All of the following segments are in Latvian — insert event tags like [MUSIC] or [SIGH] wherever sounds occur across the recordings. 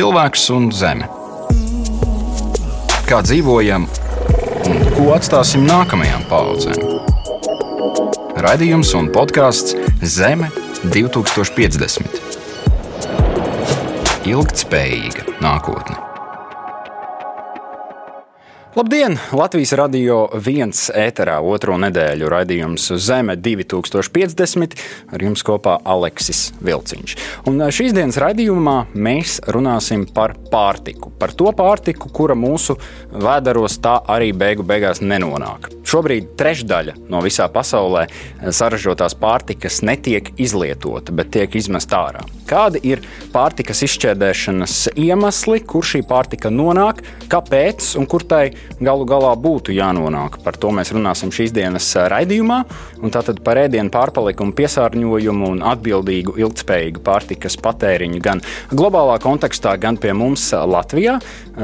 cilvēks un zeme. Kā dzīvojam un ko atstāsim nākamajām paudzēm? Radījums un podkāsts Zeme 2050. Ilgtspējīga nākotne. Labdien! Latvijas radio viens ēterā otro nedēļu raidījums Zeme 2050 ar jums kopā Aleksis Vilciņš. Un šīs dienas raidījumā mēs runāsim par pārtiku. Par to pārtiku, kura mūsu vēderos tā arī beigu beigās nenonāk. Šobrīd trešdaļa no visā pasaulē saražotās pārtikas netiek izlietota, bet tiek izmesta ārā. Kādi ir pārtikas izšķērdēšanas iemesli, kur šī pārtika nonāk, kāpēc un kur tai galu galā būtu jānonāk. Par to mēs runāsim šīs dienas raidījumā. Tātad par ēdienu pārpalikumu, piesārņojumu un atbildīgu, ilgspējīgu pārtikas patēriņu gan globālā kontekstā, gan pie mums Latvijā.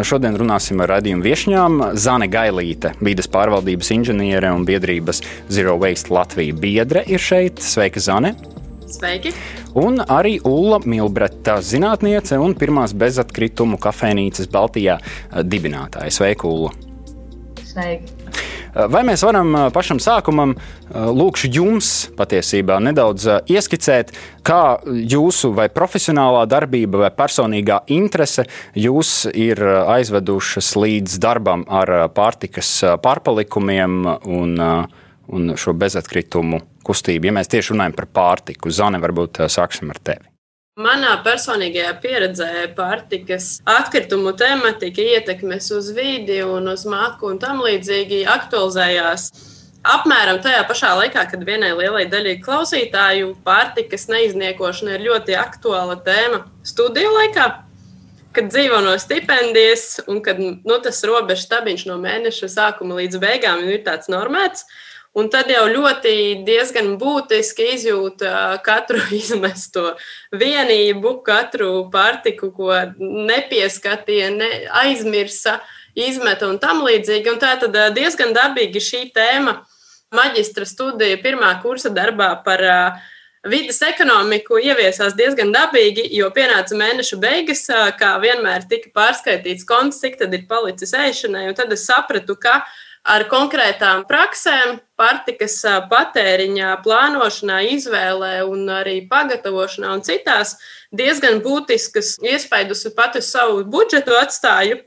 Šodien runāsim ar raidījumu viesņām Zane Gailīte, vidas pārvaldības inženiere un biedrības Zero Waste Latvija biedre ir šeit. Sveika, Zane! Sveiki! Un arī Ulla Milbreta, zinātniece un pirmās bezatkritumu kafejnīcas Baltijā dibinātāja. Sveika, Ulla! Sveiki! Vai mēs varam pašam sākumam, lūkšu jums patiesībā nedaudz ieskicēt, kā jūsu vai profesionālā darbība vai personīgā interese jūs ir aizvedušas līdz darbam ar pārtikas pārpalikumiem un, un šo bezatkritumu kustību, ja mēs tieši runājam par pārtiku. Zane, varbūt sāksim ar tevi. Manā personīgajā pieredzē pārtikas atkritumu tematika, ietekmes uz vidi un uz māku un tam līdzīgi aktualizējās apmēram tajā pašā laikā, kad vienai lielai daļai klausītāju pārtikas neizniekošana ir ļoti aktuāla tēma studiju laikā. Kad dzīvo no stipendijas, un kad nu, tas robežs stabiņš no mēneša sākuma līdz beigām ir tāds normēts, uh, Un tad jau ļoti diezgan būtiski izjūt katru [LAUGHS] izmesto vienību, katru pārtiku, ko nepieskatīja, ne, aizmirsa, izmeta un tam līdzīgi. Un tā tad diezgan dabīgi šī tēma maģistra studija pirmā kursa darbā par vidas ekonomiku ieviesās diezgan dabīgi, jo pienāca mēneša beigas, kā vienmēr tika pārskaitīts konts, cik tad ir palicis ēšanai. Un tad es sapratu, ka ar konkrētām praksēm, pārtikas patēriņā, plānošanā, izvēlē un arī pagatavošanā un citās diezgan būtiskas iespējas pat uz savu budžetu atstāju.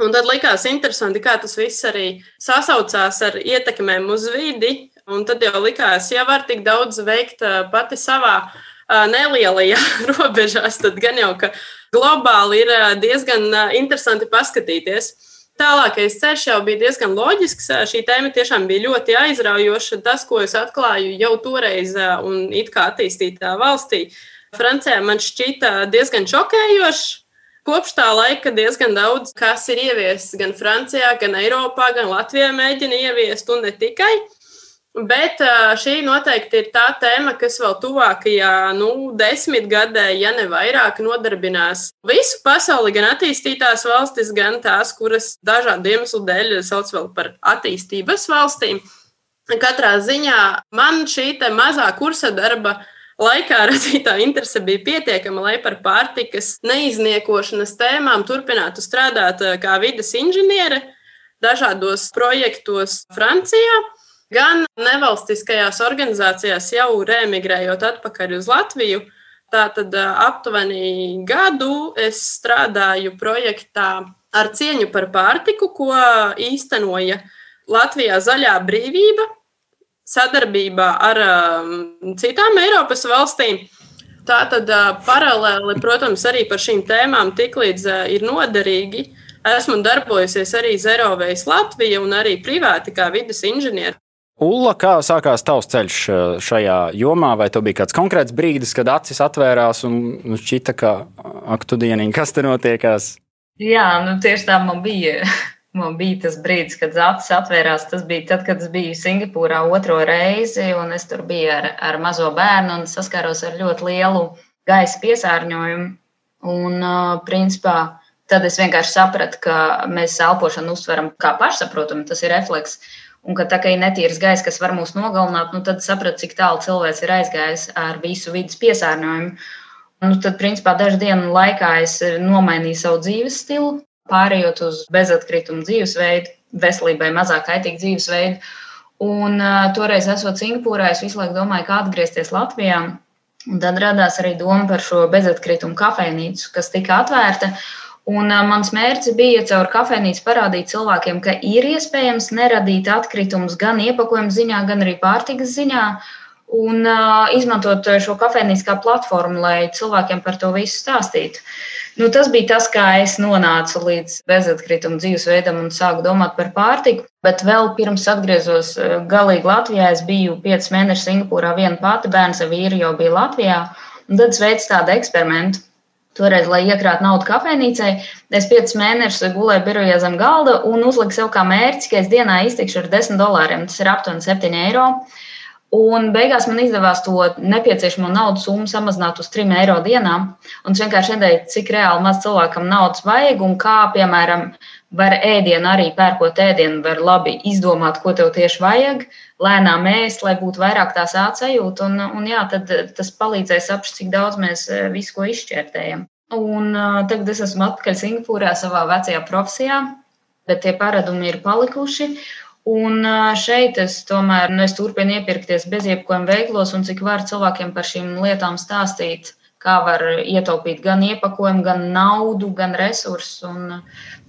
Un tad likās interesanti, kā tas viss arī sasaucās ar ietekmēm uz vidi. Un tad jau likās, ja var tik daudz veikt pati savā nelielajā [LAUGHS] robežās, tad gan jau, ka globāli ir diezgan interesanti paskatīties. Tālākais ceļš jau bija diezgan loģisks. Šī tēma tiešām bija ļoti aizraujoša. Tas, ko es atklāju jau toreiz un it kā attīstītā valstī, Francijā man šķita diezgan šokējošs. Kopš tā laika diezgan daudz kas ir ieviests gan Francijā, gan Eiropā, gan Latvijā mēģina ieviest, un ne tikai. Bet šī noteikti ir tā tēma, kas vēl tuvākajā nu, desmitgadē, ja ne vairāk, nodarbinās visu pasauli, gan attīstītās valstis, gan tās, kuras dažādu iemeslu dēļ sauc vēl par attīstības valstīm. Katrā ziņā man šī mazā kursa darba laikā [LAUGHS] radītā interese bija pietiekama, lai par pārtikas neizniekošanas tēmām turpinātu strādāt kā vidas inženiere dažādos projektos Francijā gan nevalstiskajās organizācijās jau remigrējot atpakaļ uz Latviju. Tātad aptuveni gadu es strādāju projektā ar cieņu par pārtiku, ko īstenoja Latvijā Zaļā brīvība sadarbībā ar citām Eiropas valstīm. Tātad paralēli, protams, arī par šīm tēmām tiklīdz ir noderīgi. Esmu darbojusies arī Zerovejas Latvija un arī privāti kā vidas inženieri. Ulla, kā sākās tavs ceļš eh, šajā jomā? Vai tev bija kāds konkrēts brīdis, kad acis atvērās un šķita, ka ak, tu dieniņ, kas te notiekās? Jā, nu tieši tā man bija. [LAUGHS] Man bija tas brīdis, kad acis atvērās. Tas bija tad, kad es biju Singapūrā otro reizi, un es tur biju ar, ar mazo bērnu un saskāros ar ļoti lielu gaisa piesārņojumu. Un, principā, tad es vienkārši sapratu, ka mēs elpošanu uztveram kā pašsaprotamu, tas ir refleks. Un ka tā kā ir netīrs gaiss, kas var mūs nogalināt, nu tad sapratu, cik tālu cilvēks ir aizgājis ar visu vidas piesārņojumu. Nu, tad, principā, dažu dienu laikā es nomainīju savu dzīves stilu, pārējot uz bezatkritumu dzīvesveidu, veselībai mazāk kaitīgu dzīvesveidu. Un uh, toreiz, esot Singapūrā, es visu laiku domāju, kā atgriezties Latvijā. Un tad radās arī doma par šo bezatkritumu kafejnīcu, kas tika atvērta. Un uh, mans mērķis bija caur kafejnīcu parādīt cilvēkiem, ka ir iespējams neradīt atkritumus gan iepakojuma ziņā, gan arī pārtikas ziņā. Un uh, izmantot šo kafejnīcu kā platformu, lai cilvēkiem par to visu stāstītu. Nu, tas bija tas, kā es nonācu līdz bezatkrituma dzīvesveidam un sāku domāt par pārtiku. Bet vēl pirms atgriezos galīgi Latvijā, es biju 5 mēnešus Singapūrā viena pati, bērns ar vīru jau bija Latvijā. Tad es veicu tādu eksperimentu. Toreiz, lai iekrātu naudu kafejnīcai, es 5 mēnešus gulēju birojā zem galda un uzliku sev kā mērķi, ka es dienā iztikšu ar 10 dolāriem. Tas ir aptuveni 7 eiro. Un beigās man izdevās to nepieciešamo naudas summu samazināt uz 3 eiro dienā. Un es vienkārši redzēju, cik reāli maz cilvēkam naudas vajag un kā, piemēram, var ēdienu arī pērkot ēdienu, var labi izdomāt, ko tev tieši vajag, lēnām ēst, lai būtu vairāk tās atsajūta. Un, un jā, tad tas palīdzēja saprast, cik daudz mēs eh, visu ko izšķērtējam. Un uh, tagad es esmu atpakaļ Singapūrā savā vecajā profesijā, bet tie paradumi ir palikuši. Un šeit es tomēr nu, es turpinu iepirkties bezjebkojiem veiklos, un cik var cilvēkiem par šīm lietām stāstīt, kā var ietaupīt gan iepakojumu, gan naudu, gan resursus. Un,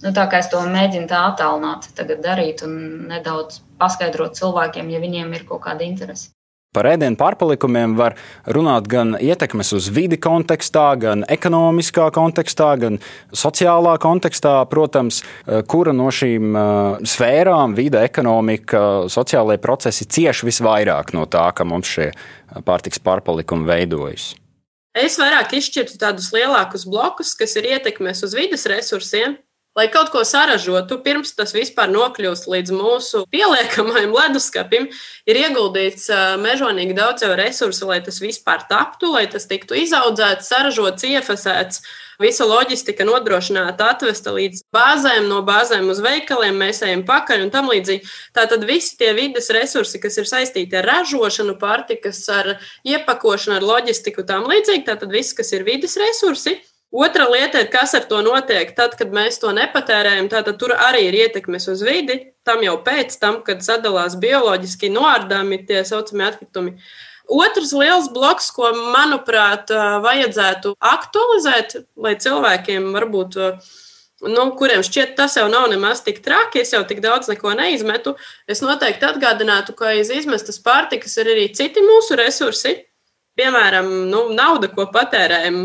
nu, tā kā es to mēģinu tā attālināt, tagad darīt un nedaudz paskaidrot cilvēkiem, ja viņiem ir kaut kāda interese. Par ēdienu pārpalikumiem var runāt gan ietekmes uz vidi kontekstā, gan ekonomiskā kontekstā, gan sociālā kontekstā. Protams, eh, kura no šīm eh, sfērām, vide, ekonomika, sociālajie procesi cieši visvairāk no tā, ka mums šie pārtiks pārpalikumi veidojas. Es vairāk izšķirtu tādus lielākus blokus, kas ir ietekmes uz vidas resursiem, Lai kaut ko saražotu, pirms tas vispār nokļūst līdz mūsu pieliekamajam [LAUGHS] leduskapim, ir ieguldīts mežonīgi daudz resursu, lai tas vispār taptu, lai tas tiktu izaudzēts, saražots, iefasēts, visa loģistika nodrošināta, atvesta līdz bāzēm, no bāzēm uz veikaliem, mēs ejam pakaļ un tam līdzīgi. Tātad visi tie vidas resursi, kas ir saistīti ar ražošanu, pārtikas, ar iepakošanu, ar loģistiku, tam līdzīgi, tātad viss, kas ir vidas resursi Otra lieta ir, kas ar to notiek, tad, kad mēs to nepatērējam. Tātad tur arī ir ietekmes uz vidi. Tam jau pēc tam, kad sadalās bioloģiski noārdāmi tie saucamie atkritumi. Otrs liels bloks, ko, manuprāt, vajadzētu aktualizēt, lai cilvēkiem varbūt. Nu, kuriem šķiet, tas jau nav nemaz tik traki, es jau tik daudz neko neizmetu. Es noteikti atgādinātu, ka aiz izmestas pārtikas ir arī citi mūsu resursi. Piemēram, nu, nauda, ko patērējam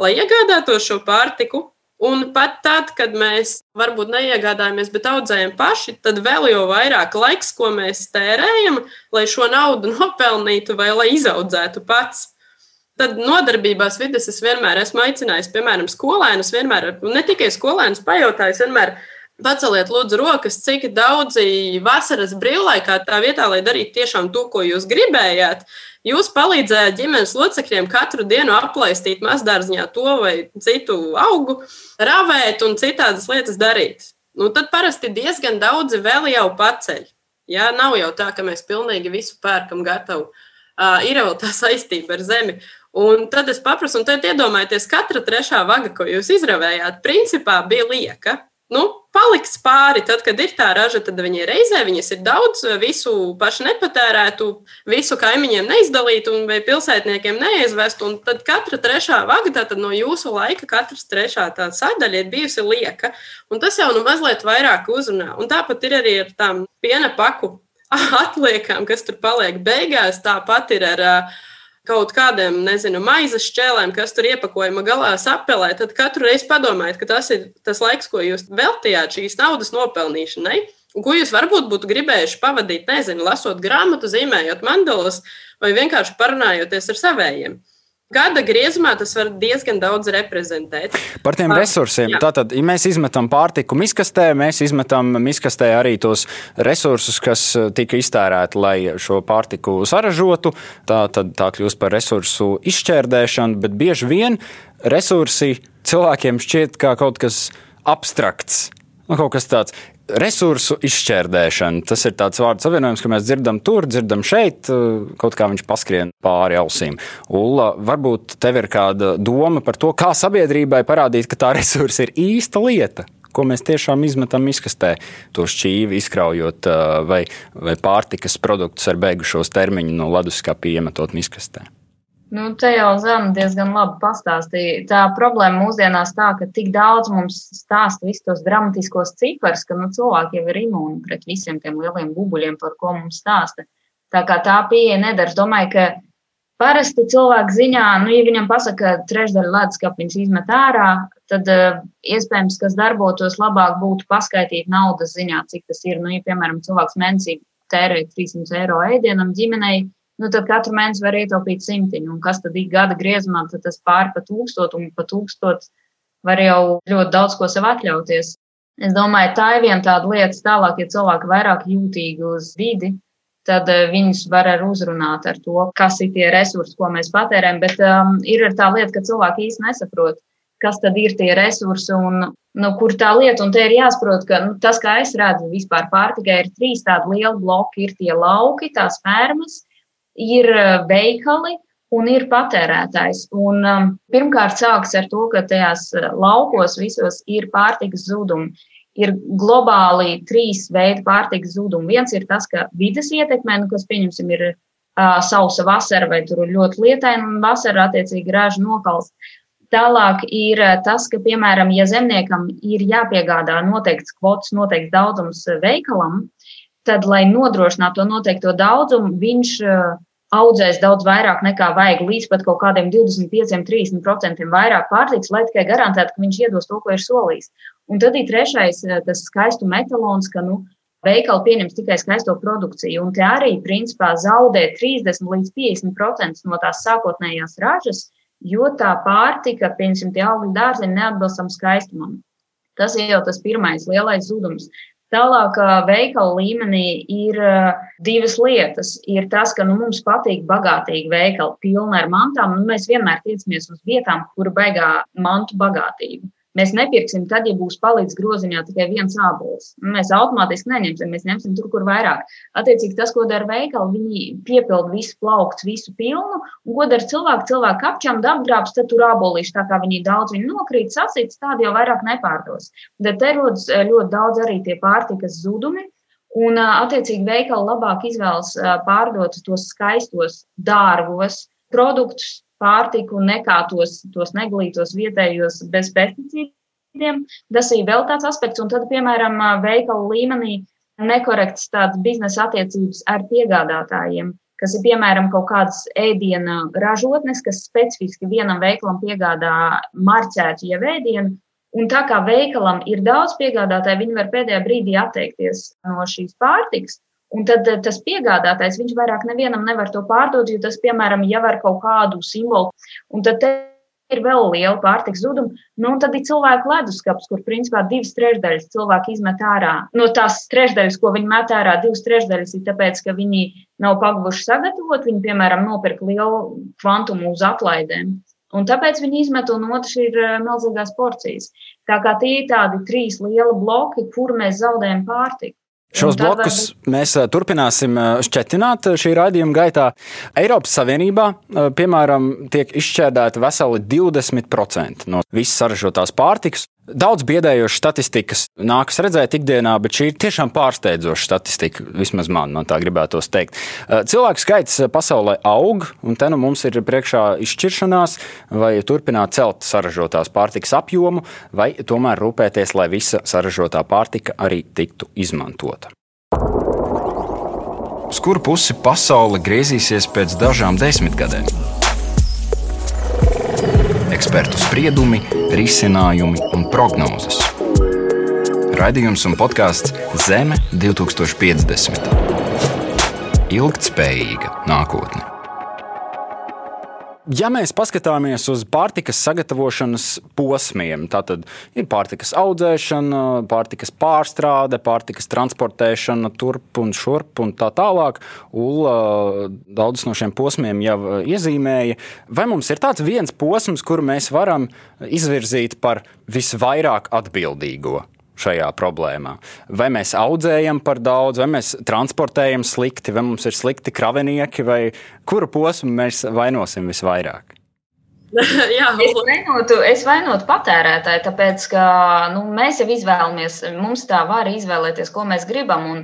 lai iegādātos šo pārtiku. Un pat tad, kad mēs varbūt neiegādājamies, bet audzējam paši, tad vēl jau vairāk laiks, ko mēs tērējam, lai šo naudu [LAUGHS] nopelnītu vai lai izaudzētu pats. Tad nodarbībās vidas es vienmēr esmu aicinājis, piemēram, skolēnus, vienmēr, ne tikai skolēnus, pajautājis, vienmēr paceliet lūdzu rokas, cik daudzi vasaras brīvlaikā tā vietā, lai darītu tiešām to, ko jūs gribējāt, Jūs palīdzējāt ģimenes locekļiem katru dienu aplaistīt mazdārziņā to vai citu augu, ravēt un citādas lietas darīt. Nu, tad parasti diezgan daudzi vēl jau paceļ. Jā, nav jau tā, ka mēs pilnīgi visu pērkam gatavu. Uh, ir jau tā [LAUGHS] saistība ar zemi. Un tad es paprasu, un tad iedomājieties, katra trešā vaga, ko jūs izravējāt, principā bija lieka nu, paliks pāri. Tad, kad ir tā raža, tad viņi ir reizē, viņas ir daudz, visu paši nepatērētu, visu kaimiņiem neizdalītu un pilsētniekiem neizvestu. Un tad katra trešā tātad no jūsu laika, katrs trešā tā sadaļa ir bijusi lieka. Un tas jau nu mazliet vairāk uzrunā. Un tāpat ir arī ar tām piena paku [LAUGHS] atliekām, kas tur paliek beigās. Tāpat ir ar uh, kaut kādiem, nezinu, maizes šķēlēm, kas tur iepakojuma galā sapelē, tad katru reizi padomājiet, ka tas ir tas laiks, ko jūs veltījāt šīs naudas nopelnīšanai. Un ko jūs varbūt būtu gribējuši pavadīt, nezinu, lasot grāmatu, zīmējot mandalas vai vienkārši parunājoties ar savējiem. Gada griezumā tas var diezgan daudz reprezentēt. Par tiem resursiem. Jā. Tātad, ja mēs izmetam pārtiku miskastē, mēs izmetam miskastē arī tos resursus, kas eh, tika iztērēti, lai šo pārtiku saražotu. Tā tad tā kļūst par resursu izšķērdēšanu, bet bieži vien resursi cilvēkiem šķiet kā kaut kas abstrakts. Nu, kaut kas tāds - resursu izšķērdēšana. Tas ir tāds vārdu savienojums, ka mēs dzirdam tur, dzirdam šeit, kaut kā viņš paskrien pāri ausīm. Ulla, varbūt tev ir kāda doma par to, kā sabiedrībai parādīt, ka tā resursa ir īsta lieta ko mēs tiešām izmetam izkastē, to šķīvi izkraujot vai, vai pārtikas produktus ar beigušos termiņu no leduskapa iemetot izkastē. Nu, te jau Zana diezgan labi pastāstīja. Tā problēma mūsdienās tā, ka tik daudz mums stāsta visus tos dramatiskos ciparus, ka nu, cilvēki jau ir imūni pret visiem tiem lieliem bubuļiem, par ko mums stāsta. Tā kā tā pieeja nedara. Es domāju, ka parasti cilvēku ziņā, nu, ja viņam pasaka, ka trešdaļa leduskapiņas izmet ārā, tad uh, iespējams, kas darbotos labāk būtu paskaidrot naudas ziņā, cik tas ir. Nu, ja, piemēram, cilvēks mēnesī tērē 300 eiro ēdienam ģimenei, nu, tad katru mēnesi var ietaupīt simtiņu. Un kas tad ir gada griezumā, tad tas pāri pa tūkstot un pa tūkstot var jau ļoti daudz ko sev atļauties. Es domāju, tā ir viena tāda lieta, tālāk, ja cilvēki vairāk jūtīgi uz vidi, tad uh, viņus var arī uzrunāt ar to, kas ir tie resursi, ko mēs patērējam. Bet um, ir tā lieta, ka cilvēki īsti nesaprot, kas tad ir tie resursi un nu, kur tā lieta. Un te ir jāsaprot, ka nu, tas, kā es redzu, vispār pārtikai ir trīs tādi lieli bloki. Ir tie lauki, tās fermas, ir eh, veikali un ir patērētājs. Un, um, pirmkārt, sāks ar to, ka tajās eh, laukos visos ir pārtikas zudumi. Ir globāli trīs veidi pārtikas zudumi. Viens ir tas, ka vidas ietekmē, nu, kas, pieņemsim, ir uh, sausa vasara vai tur ļoti lietaina un vasara attiecīgi raža nokals. Tālāk ir tas, ka, piemēram, ja zemniekam ir jāpiegādā noteikts kvotas, noteikts daudzums veikalam, tad, lai nodrošinātu to noteikto daudzumu, viņš eh, audzēs daudz vairāk nekā vajag, līdz pat kaut kādiem 25, 30% vairāk pārtiks, lai tikai garantētu, ka viņš iedos to, ko ir solījis. Un tad ir trešais, eh, tas skaistu metalons, ka, nu, veikali pieņems tikai skaisto produkciju, un te arī, principā, zaudē 30 līdz 50% no tās sākotnējās ražas, jo tā pārtika, piemēram, tie augļu dārziņi neatbilstam skaistumam. Tas ir jau tas pirmais lielais zudums. Tālāk, veikala līmenī ir divas lietas. Ir tas, ka nu, mums patīk bagātīgi veikali, pilni ar mantām. Nu, mēs vienmēr tiecamies uz vietām, kur baigā mantu bagātību. Mēs nepirksim tad, ja būs palicis groziņā tikai viens ābols. Mēs automātiski neņemsim, mēs ņemsim tur, kur vairāk. Attiecīgi, tas, ko dara veikali, viņi piepilda visu plauktu, visu pilnu, un ko dara cilvēki, cilvēki apčām, dabgrābs, tad tur ābolīši, tā kā viņi daudz viņi nokrīt, sasits, tādi jau vairāk nepārdos. Bet te rodas eh, ļoti daudz arī tie pārtikas zudumi. Un, eh, attiecīgi, veikali labāk izvēlas eh, pārdot tos skaistos, dārgos produktus, pārtiku nekā tos, tos neglītos vietējos bez pesticīdiem. Tas ir vēl tāds aspekts, un tad, piemēram, veikalu līmenī nekorekts tāds biznesa attiecības ar piegādātājiem, kas ir, piemēram, kaut kādas ēdiena ražotnes, kas specifiski vienam veikalam piegādā marķētu jau ēdienu, Un tā kā veikalam ir daudz piegādātāju, viņi var pēdējā brīdī atteikties no šīs pārtikas. Un tad eh, tas piegādātājs, viņš vairāk nevienam nevar to pārdot, jo tas, piemēram, jau ar kaut kādu simbolu, un tad ir vēl liela pārtiks zuduma. Nu, un tad ir cilvēku leduskapis, kur principā divas trešdaļas cilvēki izmet ārā. No tās trešdaļas, ko viņi met ārā, divas trešdaļas ir tāpēc, ka viņi nav pagavuši sagatavot, viņi, piemēram, nopirka lielu kvantumu uz atlaidēm. Un tāpēc viņi izmet, un otrs ir eh, milzīgās porcijas. Tā kā tie ir tādi trīs lieli bloki, kur mēs zaudējam pārtiku. Šos blokus mēs eh, turpināsim eh, šķetināt eh, šī raidījuma gaitā. Eiropas Savienībā, piemēram, tiek izšķērdēta veseli 20% no visas saražotās pārtikas. Daudz biedējošas statistikas nākas redzēt ikdienā, bet šī ir tiešām pārsteidzoša statistika. Vismaz man, man tā gribētos teikt. Cilvēku skaits pasaulē aug, un te nu mums ir priekšā izšķiršanās, vai turpināt celt saražotās pārtikas apjomu, vai tomēr rūpēties, lai visa saražotā pārtika arī tiktu izmantota. Uz kuru pusi pasaule griezīsies pēc dažām desmitgadēm? Ekspertu spriedumi, risinājumi un prognozes. Raidījums un podkāsts Zeme 2050. Ilgtspējīga nākotne. Ja mēs paskatāmies uz pārtikas sagatavošanas posmiem, tad ir pārtikas audzēšana, pārtikas pārstrāde, pārtikas transportēšana turp un šurp un tā tālāk. Ula daudzus no šiem posmiem jau iezīmēja. Vai mums ir tāds viens posms, kuru mēs varam izvirzīt par visvairāk atbildīgo? Šajā problēmā? Vai mēs audzējam par daudz, vai mēs transportējam slikti, vai mums ir slikti kravinieki, vai kuru posmu mēs vainosim visvairāk? [LAUGHS] Jā, es, vainotu, es vainotu patērētāju, tāpēc ka nu, mēs jau izvēlamies, mums tā var izvēlēties, ko mēs gribam. Un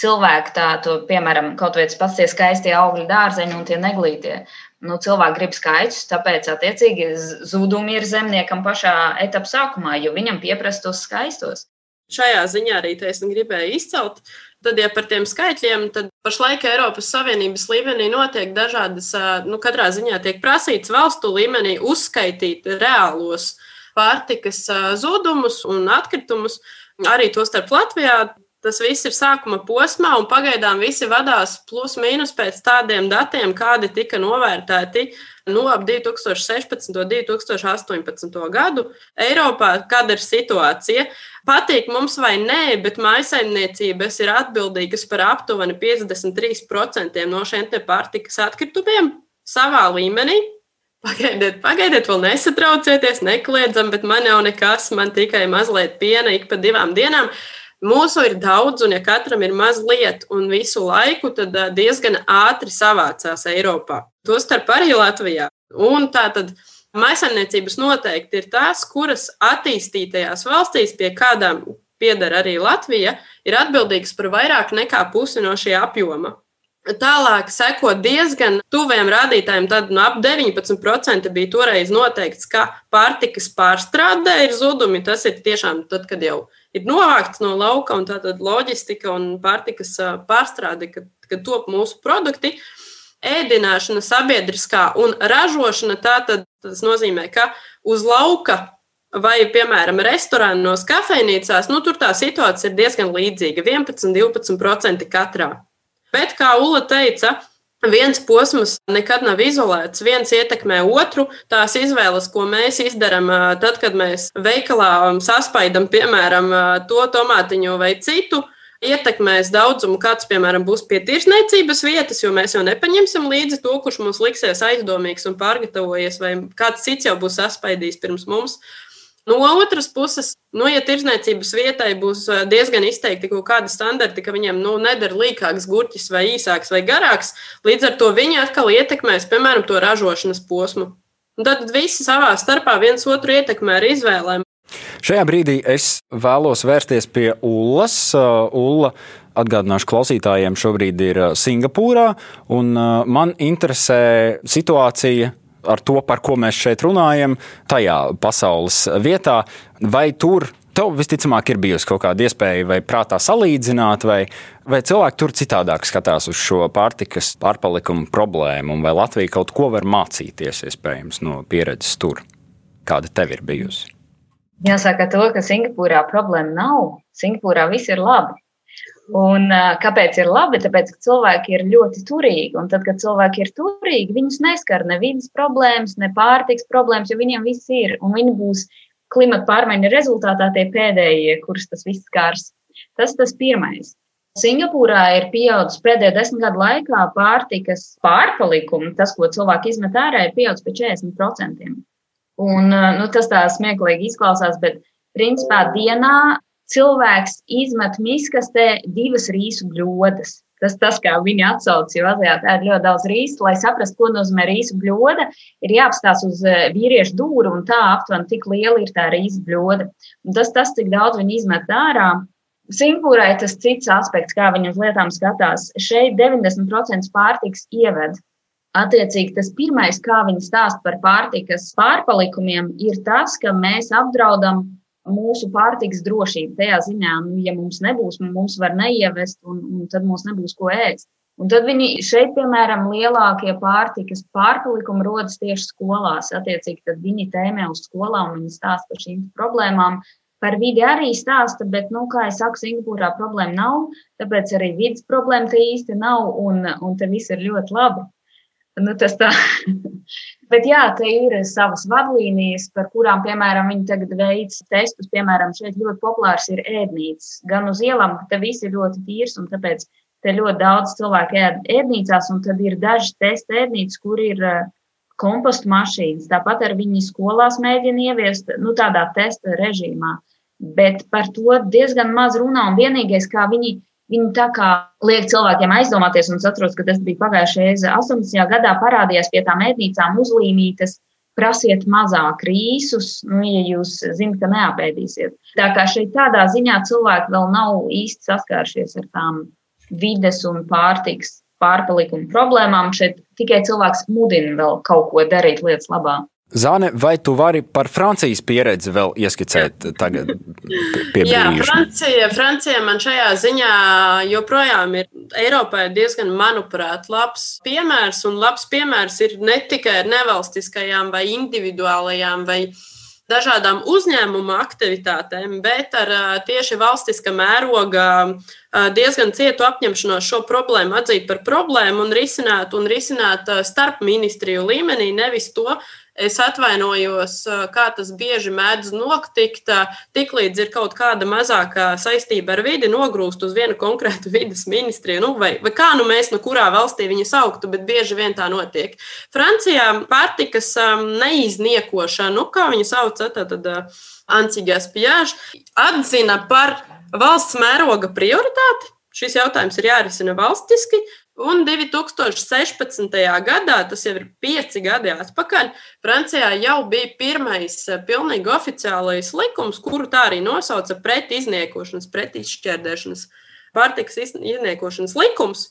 cilvēki tā, to, piemēram, kaut tas pats tie skaistie augļu dārzeņi un tie neglītie. Nu, cilvēki grib skaistus, tāpēc, attiecīgi, zudumi ir zemniekam pašā etapa sākumā, jo viņam pieprasa tos skaistos. Šajā ziņā arī es gribēju izcelt. Tad, ja par tiem skaitļiem, tad pašlaik Eiropas Savienības līmenī notiek dažādas, nu, katrā ziņā tiek prasīts valstu līmenī uzskaitīt reālos pārtikas zudumus un atkritumus. Arī to starp Latvijā Tas viss ir sākuma posmā, un pagaidām visi vadās plus mīnus pēc tādiem datiem, kādi tika novērtēti no ap 2016. un 2018. gadu. Eiropā kāda ir situācija? Patīk mums vai nē, bet maisaimniecības ir atbildīgas par aptuveni 53% no šiem pārtikas atkritumiem savā līmenī. Pagaidiet, pagaidiet, vēl nesatraucieties, nekliedzam, bet man jau nekas, man tikai mazliet piena ik pa divām dienām. Mūsu ir daudz, un ja katram ir mazliet un visu laiku, tad diezgan ātri savācās Eiropā. Tostarp arī Latvijā. Un tā tad maisaimniecības noteikti ir tās, kuras attīstītajās valstīs, pie kādām pieder arī Latvija, ir atbildīgas par vairāk nekā pusi no šī apjoma. Tālāk seko diezgan tuviem rādītājiem. Tad no nu, ap 19% bija toreiz noteikts, ka pārtikas pārstrādē ir zudumi. Tas ir tiešām tad, kad jau ir novākts no lauka un tātad loģistika un pārtikas pārstrāde, kad, kad top mūsu produkti. Ēdināšana sabiedriskā un ražošana tātad tas nozīmē, ka uz lauka vai, piemēram, restorānos, kafejnīcās, nu, tur tā situācija ir diezgan līdzīga - 11-12% katrā. Bet, kā Ula teica, viens posms nekad nav izolēts, viens ietekmē otru. Tās izvēles, ko mēs izdarām, tad, kad mēs veikalā saspaidam, piemēram, to tomātiņu vai citu, ietekmēs daudzumu, kāds, piemēram, būs pie tirsniecības vietas, jo mēs jau nepaņemsim līdzi to, kurš mums liksies aizdomīgs un pārgatavojies, vai kāds cits jau būs saspaidījis pirms mums. No otras puses, nu, ja tirdzniecības vietai būs diezgan izteikti kaut kādi standarti, ka viņiem nu, nedara līkāks gurķis vai īsāks vai garāks, līdz ar to viņi atkal ietekmēs, piemēram, to ražošanas posmu. Un tad visi savā starpā viens otru ietekmē ar izvēlēm. Šajā brīdī es vēlos vērsties pie Ullas. Ulla, atgādināšu klausītājiem, šobrīd ir Singapūrā, un man interesē situācija ar to, par ko mēs šeit runājam, tajā pasaules vietā, vai tur tev visticamāk ir bijusi kaut kāda iespēja vai prātā salīdzināt, vai, vai cilvēki tur citādāk skatās uz šo pārtikas pārpalikumu problēmu, vai Latvija kaut ko var mācīties iespējams no pieredzes tur? Kāda tev ir bijusi? Jāsaka, to, ka Singapūrā problēma nav. Singapūrā viss ir labi. Un kāpēc ir labi? Tāpēc, ka cilvēki ir ļoti turīgi. Un tad, kad cilvēki ir turīgi, viņus neskar ne vidas problēmas, ne pārtiks problēmas, jo viņiem viss ir. Un viņi būs klimata pārmaiņu rezultātā tie pēdējie, kurus tas viss skars. Tas tas pirmais. Singapūrā ir pieaudzis pēdējo desmit gadu laikā pārtikas pārpalikums, tas, ko cilvēki izmet ārā, ir pieaudzis par 40%. Un, nu, tas tā smieklīgi izklausās, bet principā dienā cilvēks izmet miskastē divas rīsu bļodas. Tas, tas, kā viņi atsauc, jo Azijā tā ir ļoti daudz rīsu. Lai saprastu, ko nozīmē rīsu bļoda, ir jāapstās uz eh, vīriešu dūru, un tā aptuveni tik liela ir tā rīsu bļoda. Un tas, tas, cik daudz viņi izmet ārā, Singapūrai tas cits aspekts, kā viņi uz lietām skatās. Šeit 90% pārtiks ieved. Attiecīgi, tas pirmais, kā viņi stāsta par pārtikas pārpalikumiem, ir tas, ka mēs apdraudam mūsu pārtiks drošību. Tajā ziņā, nu, ja mums nebūs, mums var neievest, un, un tad mums nebūs ko ēst. Un tad viņi šeit, piemēram, lielākie pārtikas pārpalikumi rodas tieši skolās. Attiecīgi, tad viņi tēmē uz skolām viņi stāsta par šīm problēmām. Par vidi arī stāsta, bet, nu, kā jau saku, Singapūrā problēma nav, tāpēc arī vidas problēma te īsti nav, un, un te viss ir ļoti labi. Nu, tas tā. [LAUGHS] Bet jā, te ir savas vadlīnijas, par kurām, piemēram, viņi tagad veic testus. Piemēram, šeit ļoti populārs ir ēdnīcas. Gan uz ielām, ka te viss ir ļoti tīrs, un tāpēc te ļoti daudz cilvēku ēd ēdnīcās, un tad ir daži testa ēdnīcas, kur ir uh, kompostu mašīnas. Tāpat ar viņi skolās mēģina ieviest, nu, tādā testa režīmā. bet par to diezgan maz runā. Un vienīgais, kā viņi, viņi tā kā liek cilvēkiem aizdomāties, un es atceros, ka tas bija pagājušajā reizē, 18. gadā parādījās pie tām ēdnīcām uzlīmītas. Prasiet mazāk rīsus, nu, ja jūs zinat, ka neapēdīsiet. Tā kā šeit tādā ziņā cilvēki vēl nav īsti saskārušies ar tām vides un pārtiks pārpalikumu problēmām. Šeit tikai cilvēks mudina vēl kaut ko darīt lietas labā. Zāne, vai tu vari par Francijas pieredzi vēl ieskicēt tagad? [LAUGHS] Jā, Francija, Francija man šajā ziņā joprojām ir Eiropai diezgan, manuprāt, labs piemērs. Un labs piemērs ir ne tikai ar nevalstiskajām vai individuālajām vai dažādām uzņēmuma aktivitātēm, bet ar tieši valstiska mēroga diezgan cietu apņemšanos šo problēmu atzīt par problēmu un risināt, un risināt starp ministriju līmenī, nevis to Es atvainojos, kā tas bieži mēdz notikt. Tiklīdz ir kaut kāda mazākā saistība ar vidi, nogrūst uz vienu konkrētu [LAUGHS] vidas ministriju, nu, vai, vai kā nu mēs no kurā valstī viņu sauktu, bet bieži vien tā notiek. Francijā pārtikas neizniekošana, nu, kā viņi sauc, tad Antīgās Pjāžs, atzina par valsts mēroga prioritāti. Šis jautājums ir jārisina valstiski, Un 2016. gadā, tas jau ir pieci gadi atpakaļ, Francijā jau bija pirmais eh, pilnīgi oficiālais likums, kuru tā arī nosauca pret izniekošanas, pret izšķērdēšanas, pārtikas izniekošanas likums,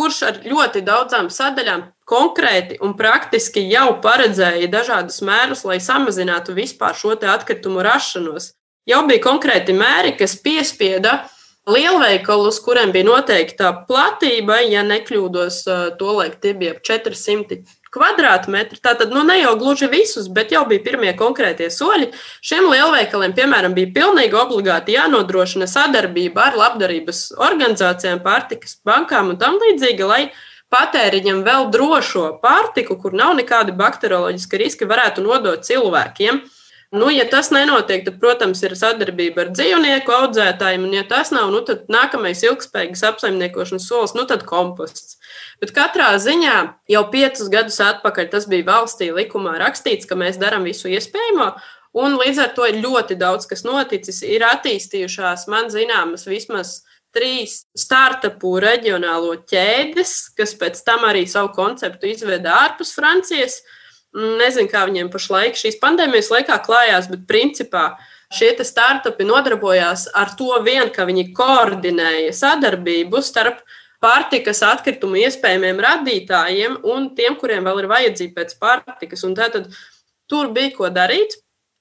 kurš ar ļoti daudzām sadaļām konkrēti un praktiski jau paredzēja dažādus mērus, lai samazinātu vispār šo atkritumu rašanos. Jau bija konkrēti mēri, kas piespieda lielveikalus, kuriem bija noteikta platība, ja nekļūdos, tolaik tie bija 400 kvadrātmetri. Tātad, nu, ne jau gluži visus, bet jau bija pirmie konkrētie soļi. Šiem lielveikaliem, piemēram, bija pilnīgi obligāti jānodrošina sadarbība ar labdarības organizācijām, pārtikas bankām un tam līdzīgi, lai patēriņam vēl drošo pārtiku, kur nav nekādi bakterioloģiski riski, varētu nodot cilvēkiem. Nu, ja tas nenotiek, tad, protams, ir sadarbība ar dzīvnieku audzētājiem, un, ja tas nav, nu, tad nākamais ilgspējīgas apsaimniekošanas solis, nu, tad komposts. Bet katrā ziņā jau piecus gadus atpakaļ tas bija valstī likumā rakstīts, ka mēs darām visu iespējamo, un līdz ar to ir ļoti daudz, kas noticis. Ir attīstījušās, man zināmas, vismaz trīs startupu reģionālo ķēdes, kas pēc tam arī savu konceptu izveda ārpus Francijas. Nezinu, kā viņiem pašlaik šīs pandēmijas laikā klājās, bet principā šie startupi nodarbojās ar to vien, ka viņi koordinēja sadarbību starp pārtikas atkritumu iespējamiem radītājiem un tiem, kuriem vēl ir vajadzība pēc pārtikas. Un tātad tur bija ko darīt.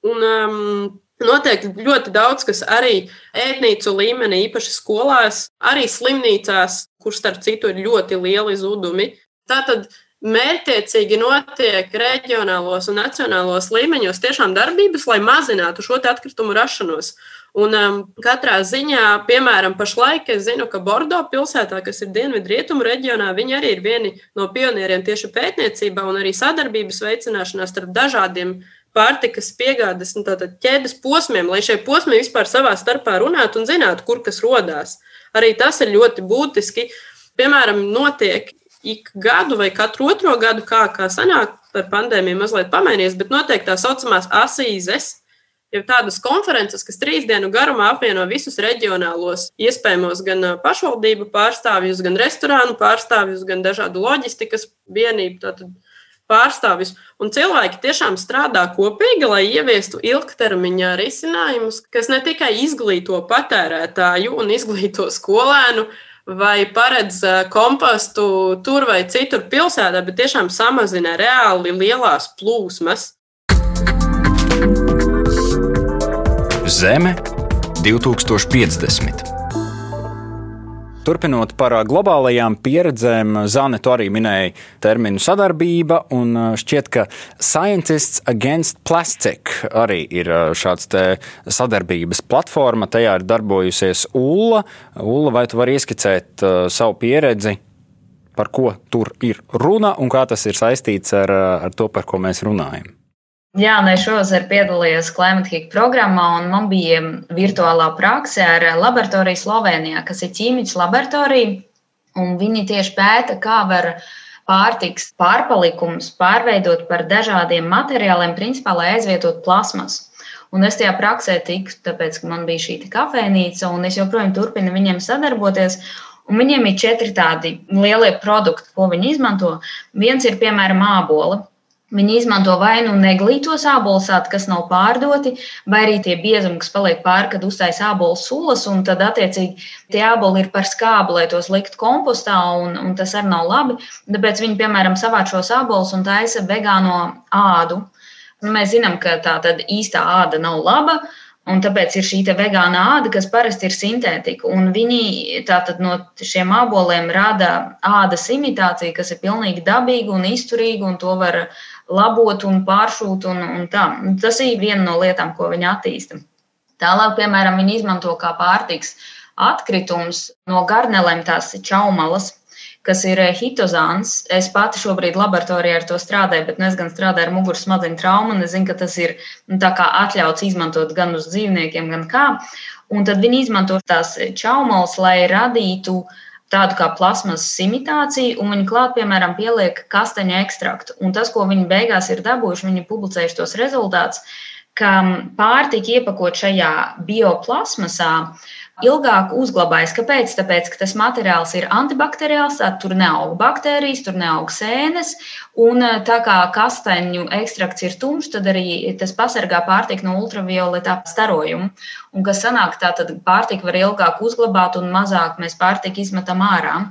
Un, um, Notiek ļoti daudz, kas arī ēdnīcu līmenī, īpaši skolās, arī slimnīcās, kur starp citu ir ļoti lieli zudumi. Tātad mērķiecīgi notiek reģionālos un nacionālos līmeņos tiešām darbības, lai mazinātu šo atkritumu rašanos. Un um, katrā ziņā, piemēram, pašlaik es zinu, ka Bordo pilsētā, kas ir dienvidrietumu reģionā, viņi arī ir vieni no pionieriem tieši pētniecībā un arī sadarbības veicināšanā starp dažādiem pārtikas piegādes nu, ķēdes posmiem, lai šie posmi vispār savā starpā runātu un zinātu, kur kas rodās. Arī tas ir ļoti būtiski. Piemēram, notiek ik gadu vai katru otro gadu, kā, kā sanāk, ar pandēmiju mazliet pamainījies, bet noteikti tā saucamās asīzes. Ir tādas konferences, kas trīs dienu garumā apvieno visus reģionālos, iespējamos gan pašvaldību pārstāvjus, gan restorānu pārstāvjus, gan dažādu loģistikas vienību pārstāvjus. Un cilvēki tiešām strādā kopīgi, lai ieviestu ilgtermiņā risinājumus, kas ne tikai izglīto patērētāju un izglīto skolēnu, vai paredz eh, kompostu tur vai citur pilsētā, bet tiešām samazina reāli lielās plūsmas. Zeme 2050. Turpinot par globālajām pieredzēm, Zane, tu arī minēji terminu sadarbība, un šķiet, ka Scientists Against Plastic arī ir šāds sadarbības platforma. Tajā ir darbojusies Ulla. Ulla, vai tu vari ieskicēt savu pieredzi, par ko tur ir runa un kā tas ir saistīts ar, ar to, par ko mēs runājam? Jā, nē, šovasar piedalījos Climate Hik programmā, un man bija virtuālā prakse ar laboratoriju Slovenijā, kas ir ķīmiķis laboratorija, viņi tieši pēta, kā var pārtiks pārpalikums pārveidot par dažādiem materiāliem, principā, lai aizvietotu plasmas. Un es tajā praksē tiku, tāpēc, ka man bija šī kafejnīca, un es joprojām turpinu viņiem sadarboties. Un viņiem ir četri tādi lielie produkti, ko viņi izmanto. Viens ir, piemēram, āboli. Viņi izmanto vai nu neglītos ābolsāti, kas nav pārdoti, vai arī tie biezumi, kas paliek pāri, kad uztais ābolu sulas, un tad, attiecīgi, tie āboli ir par skābu, lai tos likt kompostā, un, un tas arī nav labi. Tāpēc viņi, piemēram, savāc šos ābolus un taisa vegāno ādu. Nu, mēs zinām, ka tā tad īstā āda nav laba, Un tāpēc ir šī vegāna āda, kas parasti ir sintētika. Un viņi tātad no šiem āboliem rada ādas imitāciju, kas ir pilnīgi dabīga un izturīga, un to var labot un pāršūt. Un, un tā. Tas ir viena no lietām, ko viņi attīsta. Tālāk, piemēram, viņi izmanto kā pārtiks atkritums no garnelēm tās čaumalas, kas ir hitozāns. Es pati šobrīd laboratorijā ar to strādāju, bet nu, es gan strādāju ar muguras smadzeņu traumu, es zinu, ka tas ir nu, atļauts izmantot gan uz dzīvniekiem, gan kā. Un tad viņi izmanto tās čaumalas, lai radītu uh, tādu kā plasmas imitāciju, un viņi klāt, piemēram, pieliek kastaņu ekstraktu. Un tas, ko viņi beigās ir dabūjuši, viņi publicējuši tos rezultātus, ka pārtika iepakot šajā bioplasmasā ilgāk uzglabājas. Kāpēc? Tāpēc, ka tas materiāls ir antibakteriāls, tur neaug baktērijas, tur neaug sēnes, un eh, tā kā kastaņu ekstrakts ir tumšs, tad arī tas pasargā pārtiku no ultravioletā starojuma. Un kas sanāk, tā tad pārtika var ilgāk uzglabāt un mazāk mēs pārtiku izmetam ārā.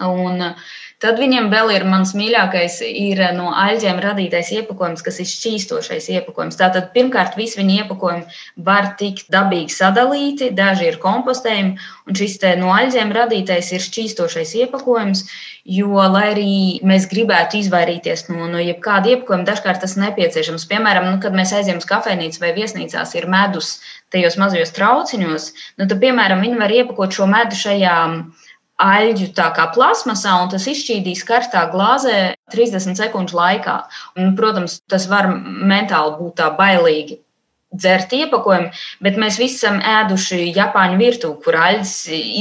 Un, uh, Tad viņiem vēl ir mans mīļākais, ir no aļģiem radītais iepakojums, kas ir šķīstošais iepakojums. Tātad pirmkārt, visi viņa iepakojumi var tikt dabīgi sadalīti, daži ir kompostējumi, un šis no aļģiem radītais ir šķīstošais iepakojums, jo, lai arī mēs gribētu izvairīties no, no jebkāda iepakojuma, dažkārt tas nepieciešams. Piemēram, nu, kad mēs aizjām uz kafejnīcu vai viesnīcās, ir medus tajos mazajos trauciņos, nu, tad, piemēram, viņi var iepakot šo medu šajā aļģu tā kā plasmasā, un tas izšķīdīs karstā glāzē 30 sekundžu laikā. Un, protams, tas var mentāli būt tā bailīgi dzert iepakojumu, bet mēs visi esam ēduši Japāņu virtuvi, kur aļģis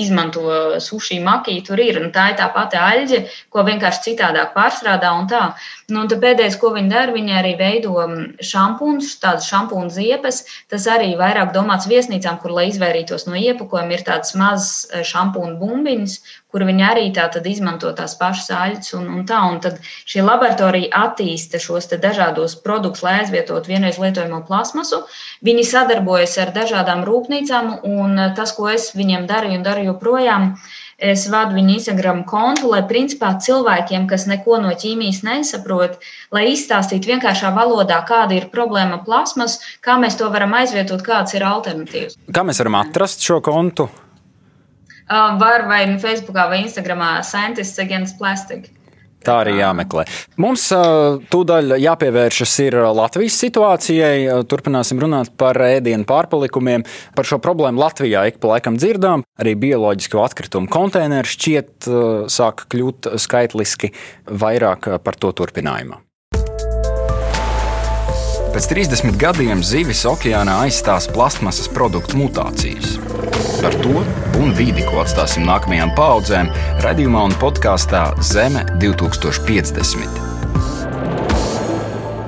izmanto sushi makiju. Tur ir, tā tā pati aļģe, ko vienkārši citādāk pārstrādā un tā. Nu, un pēdējais, ko viņi dara, viņi arī veido šampūnus, tādas šampūnu ziepes. Tas arī vairāk domāts viesnīcām, kur, lai izvairītos no iepakojuma, ir tādas mazas eh, šampūnu bumbiņas, kur viņi arī izmanto tās pašas aļas. Un, un tā, un tad šī laboratorija attīsta šos dažādos produktus, lai aizvietotu vienreiz lietojamo plasmasu. Viņi sadarbojas ar dažādām rūpnīcām, un tas, ko es viņiem darīju un daru joprojām, es vadu viņu Instagram kontu, lai principā cilvēkiem, kas neko no ķīmijas nesaprot, lai izstāstītu vienkāršā valodā, kāda ir problēma plasmas, kā mēs to varam aizvietot, kādas ir alternatīvas. Kā mēs varam atrast šo kontu? Var vai nu Facebookā vai Instagramā Scientists Against Plastic. Tā arī jāmeklē. Mums tūdaļ jāpievēršas ir Latvijas situācijai. Turpināsim runāt par ēdienu pārpalikumiem. Par šo problēmu Latvijā ik pa laikam dzirdām. Arī bioloģisko atkritumu konteineri šķiet sāk kļūt skaitliski vairāk par to turpinājumā. Pēc 30 gadiem zivis okeānā aizstās plasmasas produktu mutācijas. Par to un vidi, ko atstāsim nākamajām paudzēm, radījumā un podkāstā Zeme 2050.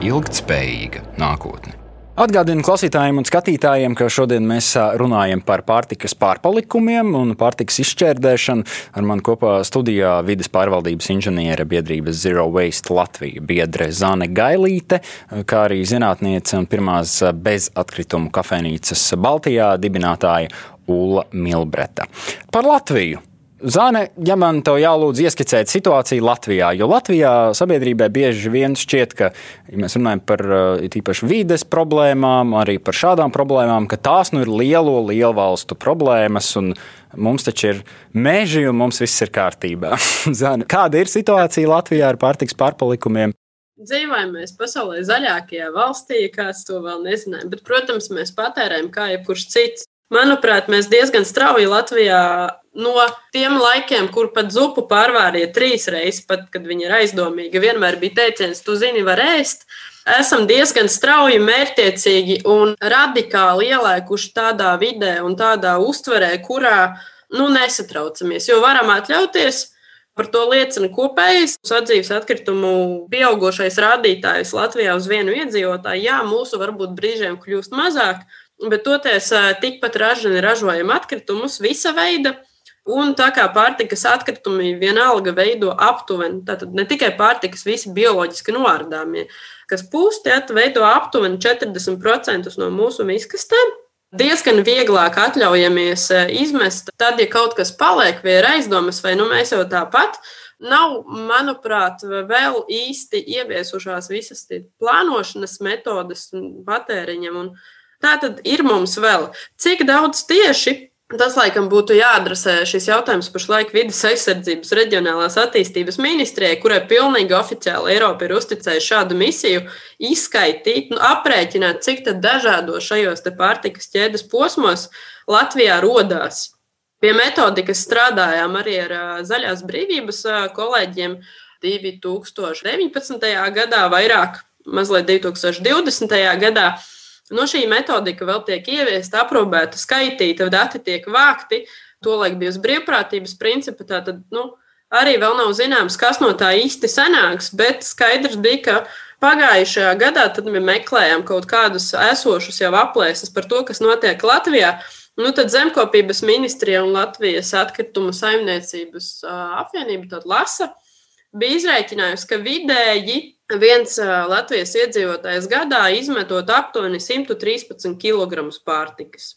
Ilgtspējīga nākotne. Atgādinu klausītājiem un skatītājiem, ka šodien mēs runājam par pārtikas pārpalikumiem un pārtikas izšķērdēšanu. Ar mani kopā studijā vidas pārvaldības inženiere biedrības Zero Waste Latvija biedre Zane Gailīte, kā arī zinātniece un pirmās bezatkritumu kafejnīcas Baltijā dibinātāja Ulla Milbreta. Par Latviju. Zāne, ja man te jālūdz ieskicēt situāciju Latvijā, jo Latvijā sabiedrībai bieži vien šķiet, ka, ja mēs runājam par uh, īpaši vides problēmām, arī par šādām problēmām, ka tās nu ir lielo, lielu valstu problēmas, un mums taču ir meži, un mums viss ir kārtībā. [LAUGHS] Zāne, kāda ir situācija Latvijā ar pārtiks pārpalikumiem? Dzīvojam mēs pasaulē zaļākajā valstī, kāds to vēl nezināja, bet, protams, mēs patērējam kā jebkurš cits. Manuprāt, mēs diezgan strauji Latvijā no tiem laikiem, kur pat zupu pārvārīja trīs reizes, pat kad viņi ir aizdomīgi, vienmēr bija teiciens, tu zini, var ēst. Esam diezgan strauji, mērķiecīgi un radikāli ielēkuši tādā vidē un tādā uztverē, kurā nu, nesatraucamies, jo varam atļauties Par to liecina kopējais sadzīves atkritumu pieaugušais rādītājs Latvijā uz vienu iedzīvotāju. Jā, mūsu varbūt brīžiem kļūst mazāk, bet toties tikpat ražani ražojam atkritumus visa veida. Un tā kā pārtikas atkritumi vienalga veido aptuveni, tātad ne tikai pārtikas, visi bioloģiski noārdāmie, kas pūsti veido aptuveni 40% no mūsu miskastēm. Diezgan vieglāk atļaujamies izmest, tad, ja kaut kas paliek vai ir aizdomas, vai nu mēs jau tāpat, nav, manuprāt, vēl īsti ieviesušās visas plānošanas metodes patēriņam. Un tā tad ir mums vēl. Cik daudz tieši Tas, laikam, būtu jāadresē šis jautājums pašlaik vidas aizsardzības reģionālās attīstības ministrijai, kurai pilnīgi oficiāli Eiropa ir uzticējusi šādu misiju, izskaitīt, nu, aprēķināt, cik dažādos šajos pārtikas ķēdes posmos Latvijā rodās. Pie metodikas strādājām arī ar Zaļās brīvības kolēģiem 2019. gadā, vairāk, mazliet 2020. gadā. Nu, šī metodika vēl tiek ieviesta, aprobēta, skaitīta, dati tiek vākti. Tolaik bija uz brīvprātības principa. Tātad, nu, arī vēl nav zināms, kas no tā īsti sanāks, bet skaidrs bija, ka pagājušajā gadā mēs meklējām kaut kādus esošus jau aplēses par to, kas notiek Latvijā. Nu, tad Zemkopības ministrija un Latvijas atkritumu saimniecības apvienība, LASA, bija izreikinājusi, ka vidēji viens Latvijas iedzīvotājs gadā izmetot aptuveni 113 kg pārtikas.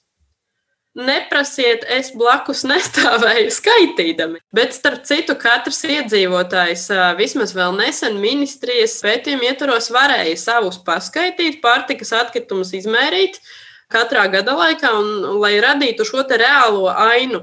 Neprasiet, es blakus nestāvēju skaitīdami. Bet, starp citu, katrs iedzīvotājs vismaz vēl nesen ministrijas pētījuma ietvaros varēja savus paskaitīt, pārtikas atkritumus izmērīt katrā gada laikā, un, lai radītu šo reālo ainu.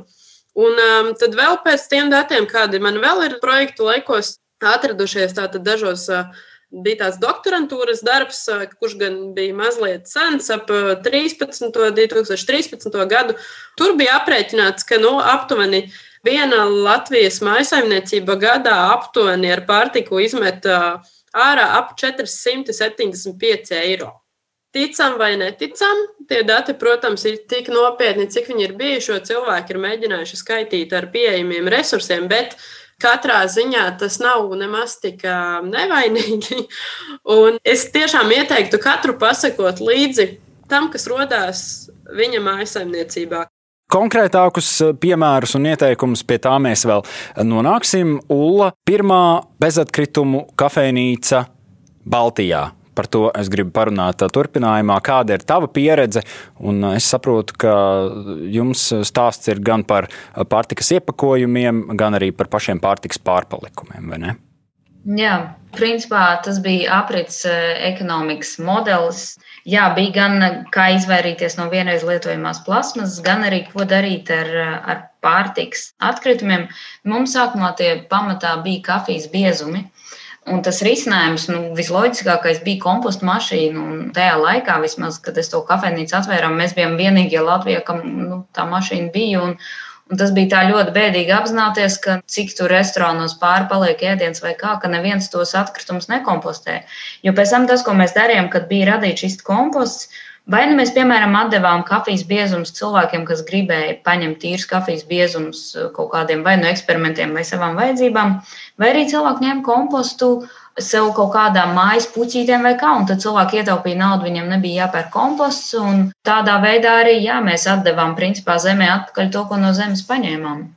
Un um, tad vēl pēc tiem datiem, kādi man vēl ir projektu laikos atradušies, tātad dažos uh, bija tāds doktorantūras darbs, kurš gan bija mazliet sens, ap 13. 2013. gadu. Tur bija aprēķināts, ka nu, aptuveni viena Latvijas maisaimniecība gadā aptuveni ar pārtiku izmet ārā ap 475 eiro. Ticam vai neticam, tie dati, protams, ir tik nopietni, cik viņi ir bijuši. Cilvēki ir mēģinājuši skaitīt ar pieejamiem resursiem, bet uh, katrā ziņā tas nav nemaz tik nevainīgi. [LAUGHS] Un es tiešām ieteiktu katru pasakot līdzi tam, kas rodās viņa mājasemniecībā. Konkrētākus piemērus un ieteikumus pie tā mēs vēl nonāksim. Ulla, pirmā bezatkritumu kafejnīca Baltijā. Par to es gribu parunāt turpinājumā. Kāda ir tava pieredze? Un es saprotu, ka jums stāsts ir gan par pārtikas iepakojumiem, gan arī par pašiem pārtikas pārpalikumiem, vai ne? Jā, principā tas bija aprits ekonomikas modelis. Jā, bija gan kā izvairīties no vienreiz lietojamās plasmas, gan arī ko darīt ar, ar pārtikas atkritumiem. Mums sākumā tie pamatā bija kafijas biezumi. Un tas risinājums, nu, visloģiskākais bija kompostu mašīna. Un tajā laikā, vismaz, kad es to kafejnīcu atvērām, mēs bijām vienīgie Latvijā, kam nu, tā mašīna bija. Un, un tas bija tā ļoti bēdīgi apzināties, ka cik tur restorānos pāri paliek ēdiens vai kā, ka neviens tos atkritumus nekompostē. Jo pēc tam tas, ko mēs darījām, kad bija radīts šis komposts, Vai nu mēs, piemēram, atdevām kafijas biezumus cilvēkiem, kas gribēja paņemt tīrus kafijas biezumus kaut kādiem vai nu eksperimentiem vai savām vajadzībām, vai arī cilvēki ņēma kompostu sev kaut kādām mājas puķītēm vai kā, un tad cilvēki ietaupīja naudu, viņam nebija jāpērk komposts, un tādā veidā arī, jā, mēs atdevām principā zemē atpakaļ to, ko no zemes paņēmām.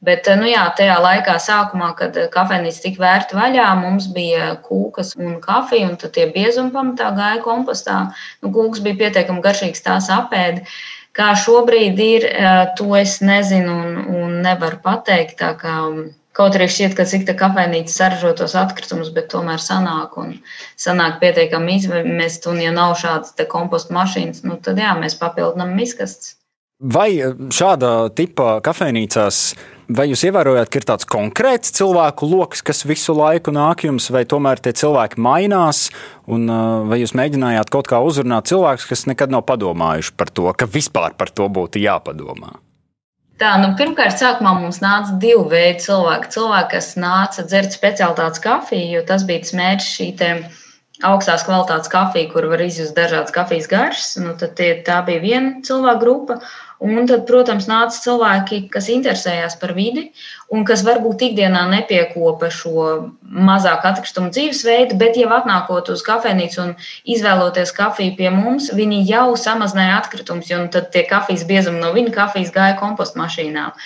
Bet, nu jā, tajā laikā, sākumā, kad kafejnīca tika vērta vaļā, mums bija kūkas un kafija, un tie biezumi pamatā gāja kompostā. Nu, kūkas bija pietiekami garšīgas, tās apēdi. Kā šobrīd ir, to es nezinu un, un nevaru pateikt. Tā kā, kaut arī šķiet, ka cik tā kafejnīca saražo tos atkritumus, bet tomēr sanāk un sanāk pietiekami izmest, un ja nav šādas kompostu mašīnas, nu, tad jā, mēs papildinām miskastes. Vai šāda tipa kafejnīcās Vai jūs ievērojat, ka ir tāds konkrēts cilvēku lokus, kas visu laiku nāk jums, vai tomēr tie cilvēki mainās? Un, vai jūs mēģinājāt kaut kā uzrunāt cilvēkus, kas nekad nav padomājuši par to, ka vispār par to būtu jāpadomā? Tā, nu, pirmkārt, sākumā mums nāca divi veidi cilvēki. Cilvēki, kas nāca dzert speciālitātes kafiju, jo tas bija tas mērķis šī augstās kvalitātes kafija, kur var izjust dažādas kafijas garšas. Nu, tie, tā bija viena cilvēka grupa. Un tad, protams, nāca cilvēki, kas interesējās par vidi un kas varbūt ikdienā nepiekopa šo mazāk atkritumu dzīvesveidu, bet jau atnākot uz kafejnīcu un izvēloties kafiju pie mums, viņi jau samazināja atkritumus, jo tad tie kafijas biezumi no viņa kafijas gāja kompostu mašīnām.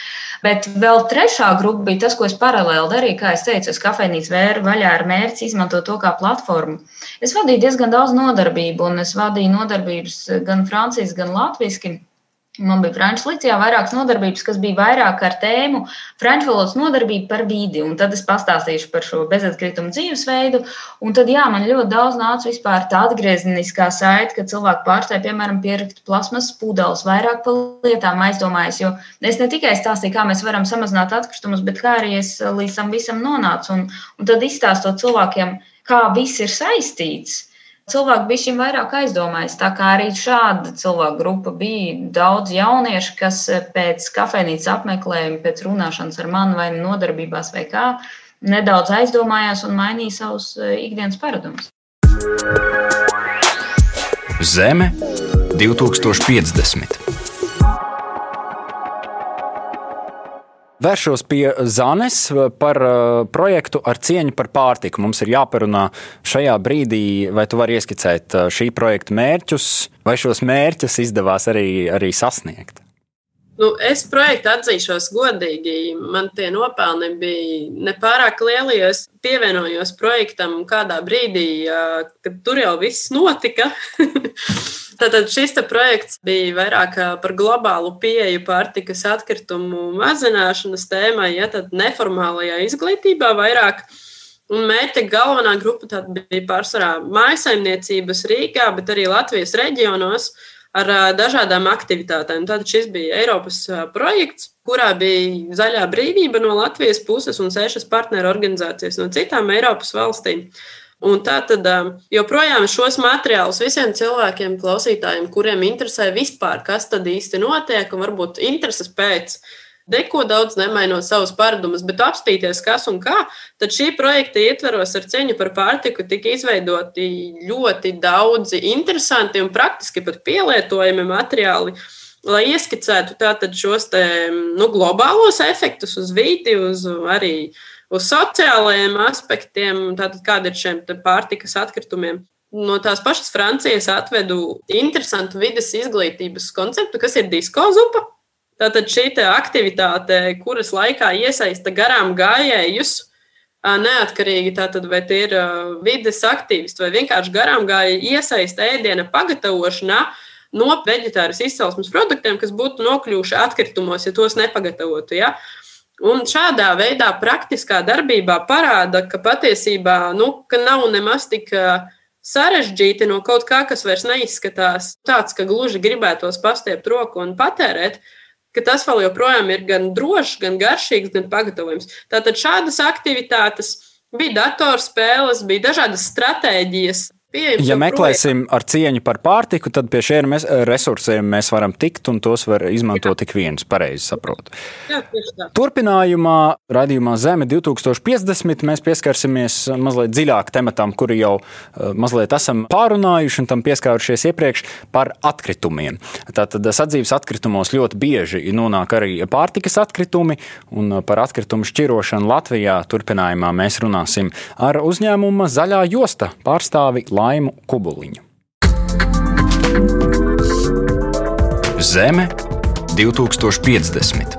Bet vēl trešā grupa bija tas, ko es paralēli darīju. Kā jau teicu, es kafejnīcu vēru vaļā ar mērķi izmantot to kā platformu. Es vadīju diezgan daudz nodarbību, un es vadīju nodarbības gan franciski, gan latviešu. Man bija franču līcijā vairākas nodarbības, kas bija vairāk ar tēmu franču valodas nodarbība par vidi. Un tad es pastāstīšu par šo bezatkritumu dzīvesveidu. Un tad, jā, man ļoti daudz nāca vispār tā atgriezeniskā saite, ka cilvēki pārstāja, piemēram, pierakt plasmas pudeles, vairāk par lietām aizdomājas. Jo es ne tikai stāstīju, kā mēs varam samazināt atkritumus, bet kā arī es līdz tam visam nonācu. Un, un tad izstāstot cilvēkiem, kā viss ir saistīts cilvēki bija šim vairāk aizdomājas. Tā kā arī šāda cilvēku grupa bija daudz jauniešu, kas pēc kafejnīcas apmeklējuma, pēc runāšanas ar mani vai nodarbībās vai kā, nedaudz aizdomājās un mainīja savus eh, ikdienas paradumus. Zeme 2050. Vēršos pie Zanes par uh, projektu ar cieņu par pārtiku. Mums ir jāparunā šajā brīdī, vai tu vari ieskicēt uh, šī projekta mērķus, vai šos mērķus izdevās arī, arī sasniegt. Nu, es projektu atzīšos godīgi. Man tie nopelni bija nepārāk lieli. Es pievienojos projektam kādā brīdī, uh, kad tur jau viss notika. [LAUGHS] Tātad šis projekts bija vairāk par globālu pieeju pārtikas atkritumu mazināšanas tēmai, ja tad neformālajā izglītībā vairāk. Un mērķa galvenā grupa bija pārsvarā mājasaimniecības Rīgā, bet arī Latvijas reģionos ar dažādām aktivitātēm. Tātad šis bija Eiropas projekts, kurā bija zaļā brīvība no Latvijas puses un sešas partneru organizācijas no citām Eiropas valstīm. Un tā tad joprojām šos materiālus visiem cilvēkiem, klausītājiem, kuriem interesē vispār, kas tad īsti notiek, un varbūt intereses pēc, neko daudz nemainot savus paradumus, bet apstīties, kas un kā, tad šī projekta ietveros ar ceņu par pārtiku tika izveidoti ļoti daudzi interesanti un praktiski pat pielietojami materiāli. Lai ieskicētu šos te, nu, globālos efektus uz vidi, uz arī uz sociālajiem aspektiem, tātad kāda ir šiem pārtikas atkritumiem. No tās pašas Francijas atvedu interesantu vidas izglītības konceptu, kas ir disko zupa. Tātad šī aktivitāte, kuras laikā iesaista garām gājējus, neatkarīgi tātad, vai tie ir vidas aktīvisti vai vienkārši garām gājēji, iesaista ēdiena pagatavošanā no veģetāras izcelsmes produktiem, kas būtu nokļuvuši atkritumos, ja tos nepagatavotu. Ja? Un šādā veidā praktiskā darbībā parāda, ka patiesībā nu, ka nav nemaz tik sarežģīti no kaut kā, kas vairs neizskatās tāds, ka gluži gribētos pastiept roku un patērēt, ka tas vēl joprojām ir gan drošs, gan garšīgs, gan pagatavojams. Tātad šādas aktivitātes bija datorspēles, bija dažādas stratēģijas, pieejams. Ja meklēsim ar cieņu par pārtiku, tad pie šiem mēs, resursiem mēs varam tikt un tos var izmantot tik viens, pareizi saprotu. Jā, Turpinājumā radījumā Zeme 2050 mēs pieskarsimies mazliet dziļāk tematam, kuri jau eh, mazliet esam pārunājuši un tam pieskārušies iepriekš par atkritumiem. Tātad sadzīves atkritumos ļoti bieži nonāk arī pārtikas atkritumi un par atkritumu šķirošanu Latvijā turpinājumā mēs runāsim ar uzņēmuma Zaļā josta pārstāvi Lānu. Laimu Kubuliņu. Zeme 2050.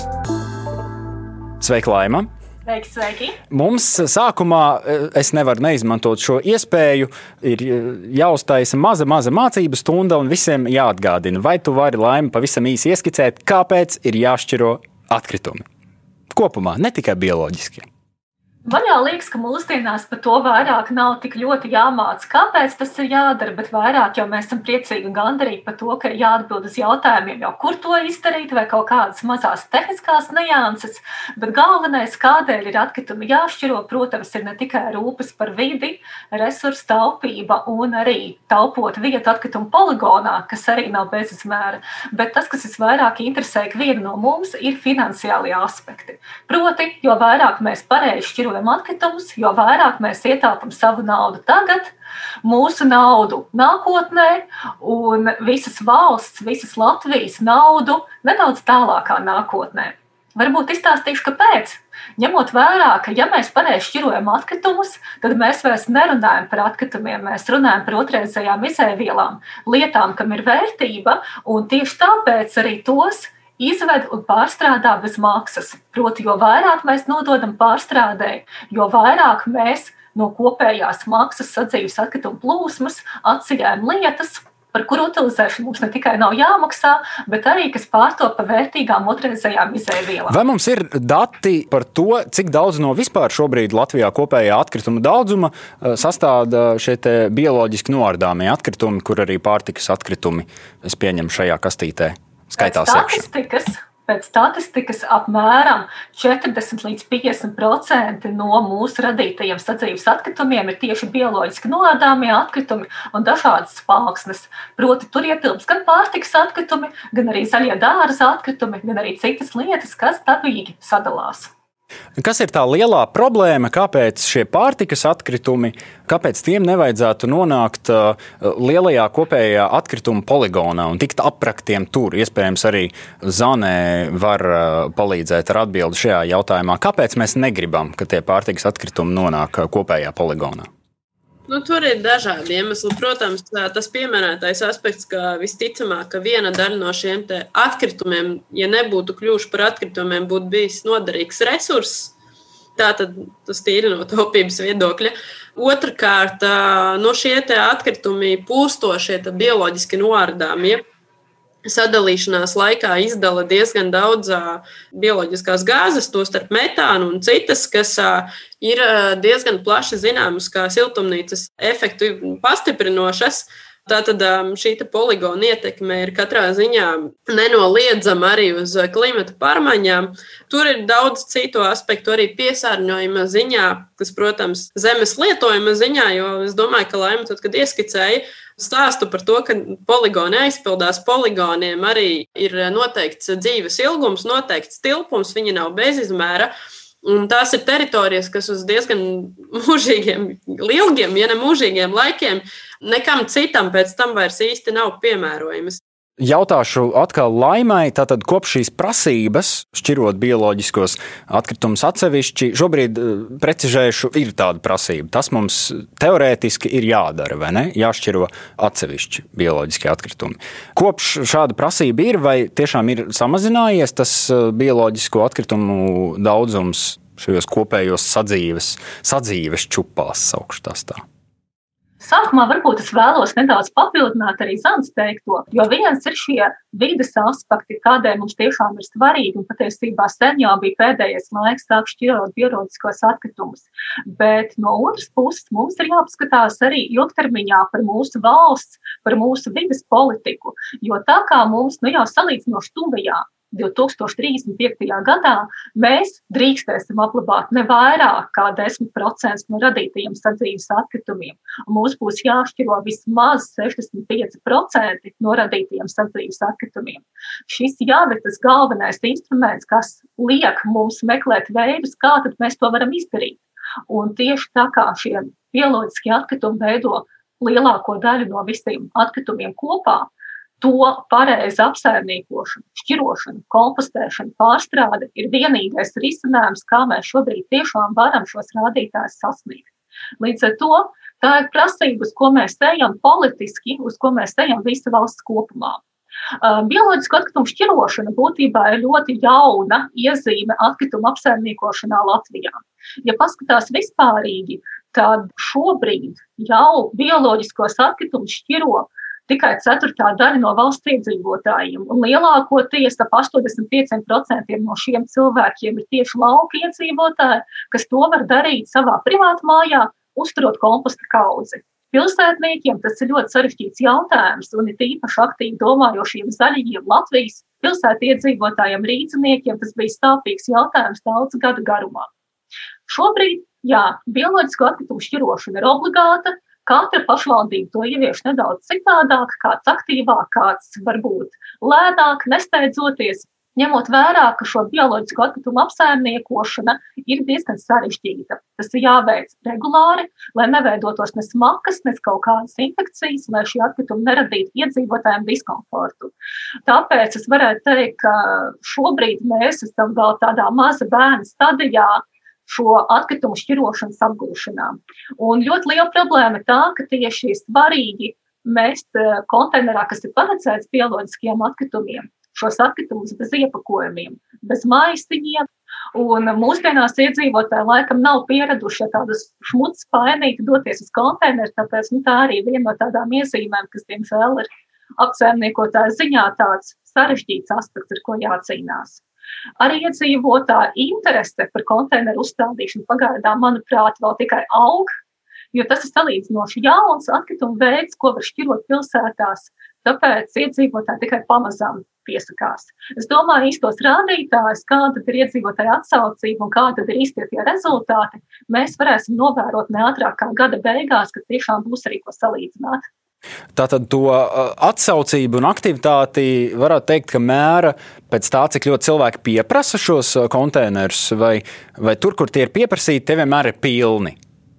Sveika, Laima! Sveiki, sveiki. Mums sākumā eh, es nevaru neizmantot šo iespēju. Ir eh, jāuztaisa maza, maza mācību stunda, un visiem jāatgādina, vai tu vari laimi pavisam īsi ieskicēt, kāpēc ir jāšķiro atkritumi. Kopumā, ne tikai bioloģiskie. Man jau liekas, ka mūsdienās par to vairāk nav tik ļoti jāmācās, kāpēc tas ir jādara, bet vairāk jau mēs esam priecīgi un gandarīti par to, ka ir jāatbild uz jautājumiem, jau kur to izdarīt, vai kaut kādas mazas tehniskās nianses. Bet galvenais, kādēļ ir atkritumi jāšķiro, protams, ir ne tikai rūpes par vidi, resursu taupība un arī taupot vietu atkritumu poligonā, kas arī nav bezizmēra. Bet tas, kas visvairāk interesē ikvienu no mums, ir finansiālie aspekti. Proti, jo vairāk mēs pareizi šķirojam, šķirojam atkritumus, jo vairāk mēs ietaupām savu naudu tagad, mūsu naudu nākotnē un visas valsts, visas Latvijas naudu nedaudz tālākā nākotnē. Varbūt izstāstīšu, kāpēc. Ņemot vērā, ka, ja mēs pareizi šķirojam atkritumus, tad mēs vairs nerunājam par atkritumiem, mēs runājam par otrreizējām izēvielām, lietām, kam ir vērtība, un tieši tāpēc arī tos izved un pārstrādā bez maksas. Proti, jo vairāk mēs nododam pārstrādē, jo vairāk mēs no kopējās maksas sadzīves atkritumu plūsmas atceļam lietas, par kuru utilizēšanu mums ne tikai nav jāmaksā, bet arī kas pārto par vērtīgām otrreizējām izēvielām. Vai mums ir dati par to, cik daudz no vispār šobrīd Latvijā kopējā atkrituma daudzuma eh, sastāda šie bioloģiski noārdāmie atkritumi, kur arī pārtikas atkritumi, es pieņemu, šajā kastītē skaitās? Statistikas Pēc statistikas apmēram 40 līdz 50% no mūsu radītajiem sadzīves atkritumiem ir tieši bioloģiski noādāmie atkritumi un dažādas spāksnes. Proti, tur ietilps gan pārtikas atkritumi, gan arī zaļie dārza atkritumi, gan arī citas lietas, kas dabīgi sadalās. Kas ir tā lielā problēma, kāpēc šie pārtikas atkritumi, kāpēc tiem nevajadzētu nonākt uh, lielajā kopējā atkrituma poligonā un tikt apraktiem tur? Iespējams, arī Zanē var uh, palīdzēt ar atbildi šajā jautājumā. Kāpēc mēs negribam, ka tie pārtikas atkritumi nonāk uh, kopējā poligonā? Nu, tur ir dažādi iemesli. Protams, tas pieminētais aspekts, ka visticamāk, ka viena daļa no šiem atkritumiem, ja nebūtu kļuvuši par atkritumiem, būtu bijis noderīgs resurss. Tā tad tas tīri no taupības viedokļa. Otrakārt, no šie atkritumi pūstošie, bioloģiski noārdāmie. Ja? Sadalīšanās laikā izdala diezgan daudz bioloģiskās gāzes, tostarp metānu un citas, kas ir diezgan plaši zināmas kā siltumnīcas efektu pastiprinošas. Tātad šī poligona ietekme ir katrā ziņā nenoliedzama arī uz klimata pārmaiņām. Tur ir daudz citu aspektu, arī piesārņojuma ziņā, kas, protams, zemes lietojuma ziņā, jo es domāju, ka laima, tad, kad ieskicēja, stāstu par to, ka poligoni aizpildās. Poligoniem arī ir noteikts dzīves ilgums, noteikts tilpums, viņi nav bezizmēra. Un tās ir teritorijas, kas uz diezgan [LAUGHS] mūžīgiem, ilgiem, ja ne mūžīgiem laikiem, nekam citam pēc tam vairs īsti nav piemērojamas. Jautāšu atkal laimai, tātad kopš šīs prasības, šķirot bioloģiskos atkritumus atsevišķi, šobrīd eh, precizēšu, ir tāda prasība. Tas mums teorētiski ir jādara, vai ne? Jāšķiro atsevišķi bioloģiskie atkritumi. Kopš šāda prasība ir, vai tiešām ir samazinājies tas eh, bioloģisko atkritumu daudzums šajos kopējos sadzīves, sadzīves čupās, saukšu tās tā. Sākumā varbūt es vēlos nedaudz papildināt arī Zans teikto, jo viens ir šie vides aspekti, kādēļ mums tiešām ir svarīgi, un patiesībā sen jau bija pēdējais laiks sāk šķirot bioloģiskos atkritumus. Bet no otras puses mums ir jāpaskatās arī ilgtermiņā par mūsu valsts, par mūsu vides politiku, jo tā kā mums nu jau salīdzinoši tuvajā 2035. gadā mēs drīkstēsim apglabāt ne vairāk kā 10% no radītajiem sadzīves atkritumiem. Mums būs jāšķiro vismaz 65% no radītajiem sadzīves atkritumiem. Šis jau ir tas galvenais instruments, kas liek mums meklēt veidus, kā mēs to varam izdarīt. Un tieši tā kā šie bioloģiskie atkritumi veido lielāko daļu no visiem atkritumiem kopā, to pareizi apsaimniekošana, šķirošana, kompostēšana, pārstrāde ir vienīgais risinājums, kā mēs šobrīd tiešām varam šos rādītājus sasniegt. Līdz ar to tā ir prasība, uz ko mēs ejam politiski, uz ko mēs ejam visa valsts kopumā. Bioloģisko atkritumu šķirošana būtībā ir ļoti jauna iezīme atkritumu apsaimniekošanā Latvijā. Ja paskatās vispārīgi, tad šobrīd jau bioloģiskos atkritumus šķiro tikai ceturtā daļa no valsts iedzīvotājiem. Un lielākoties ap 85% no šiem cilvēkiem ir tieši lauka iedzīvotāji, kas to var darīt savā privātmājā, uzturot komposta kaudzi. Pilsētniekiem tas ir ļoti sarežģīts jautājums, un ir īpaši aktīvi domājošiem zaļajiem Latvijas pilsētu iedzīvotājiem, rīzniekiem tas bija stāvīgs jautājums daudz gadu garumā. Šobrīd, jā, bioloģisko atkritumu šķirošana ir obligāta, Katra pašvaldība to ievieš nedaudz citādāk, kāds aktīvāk, kāds varbūt lēnāk, nesteidzoties. ņemot vērā, ka šo bioloģisko atkritumu apsaimniekošana ir diezgan sarežģīta. Tas ir jāveic regulāri, lai neveidotos ne smakas, ne kaut kādas infekcijas, lai šie atkritumi neradītu iedzīvotājiem diskomfortu. Tāpēc es varētu teikt, ka šobrīd mēs esam vēl tādā maza bērna stadijā, šo atkritumu šķirošanas apgūšanā. Un ļoti liela problēma ir tā, ka tieši svarīgi mest eh, konteinerā, kas ir paredzēts bioloģiskiem atkritumiem, šos atkritumus bez iepakojumiem, bez maisiņiem. Un mūsdienās iedzīvotāji laikam nav pieraduši ja tādas šmucas painīgi doties uz konteineru, tāpēc nu, tā arī viena no tādām iezīmēm, kas, diemžēl, ir apsaimniekotāja ziņā tāds sarežģīts aspekts, ar ko jācīnās. Arī iedzīvotāju interese par konteineru uzstādīšanu pagaidām, manuprāt, vēl tikai aug, jo tas ir salīdzinoši jauns atkritumu veids, ko var šķirot pilsētās. Tāpēc iedzīvotāji tikai pamazām piesakās. Es domāju, īstos rādītājus, kāda ir iedzīvotāja atsaucība un kāda ir īstie tie rezultāti, mēs varēsim novērot ne ātrāk kā gada beigās, kad tiešām būs arī ko salīdzināt. Tātad to atsaucību un aktivitāti varētu teikt, ka mēra pēc tā, cik ļoti cilvēki pieprasa šos konteinerus, vai, vai tur, kur tie ir pieprasīti, tie vienmēr ir pilni.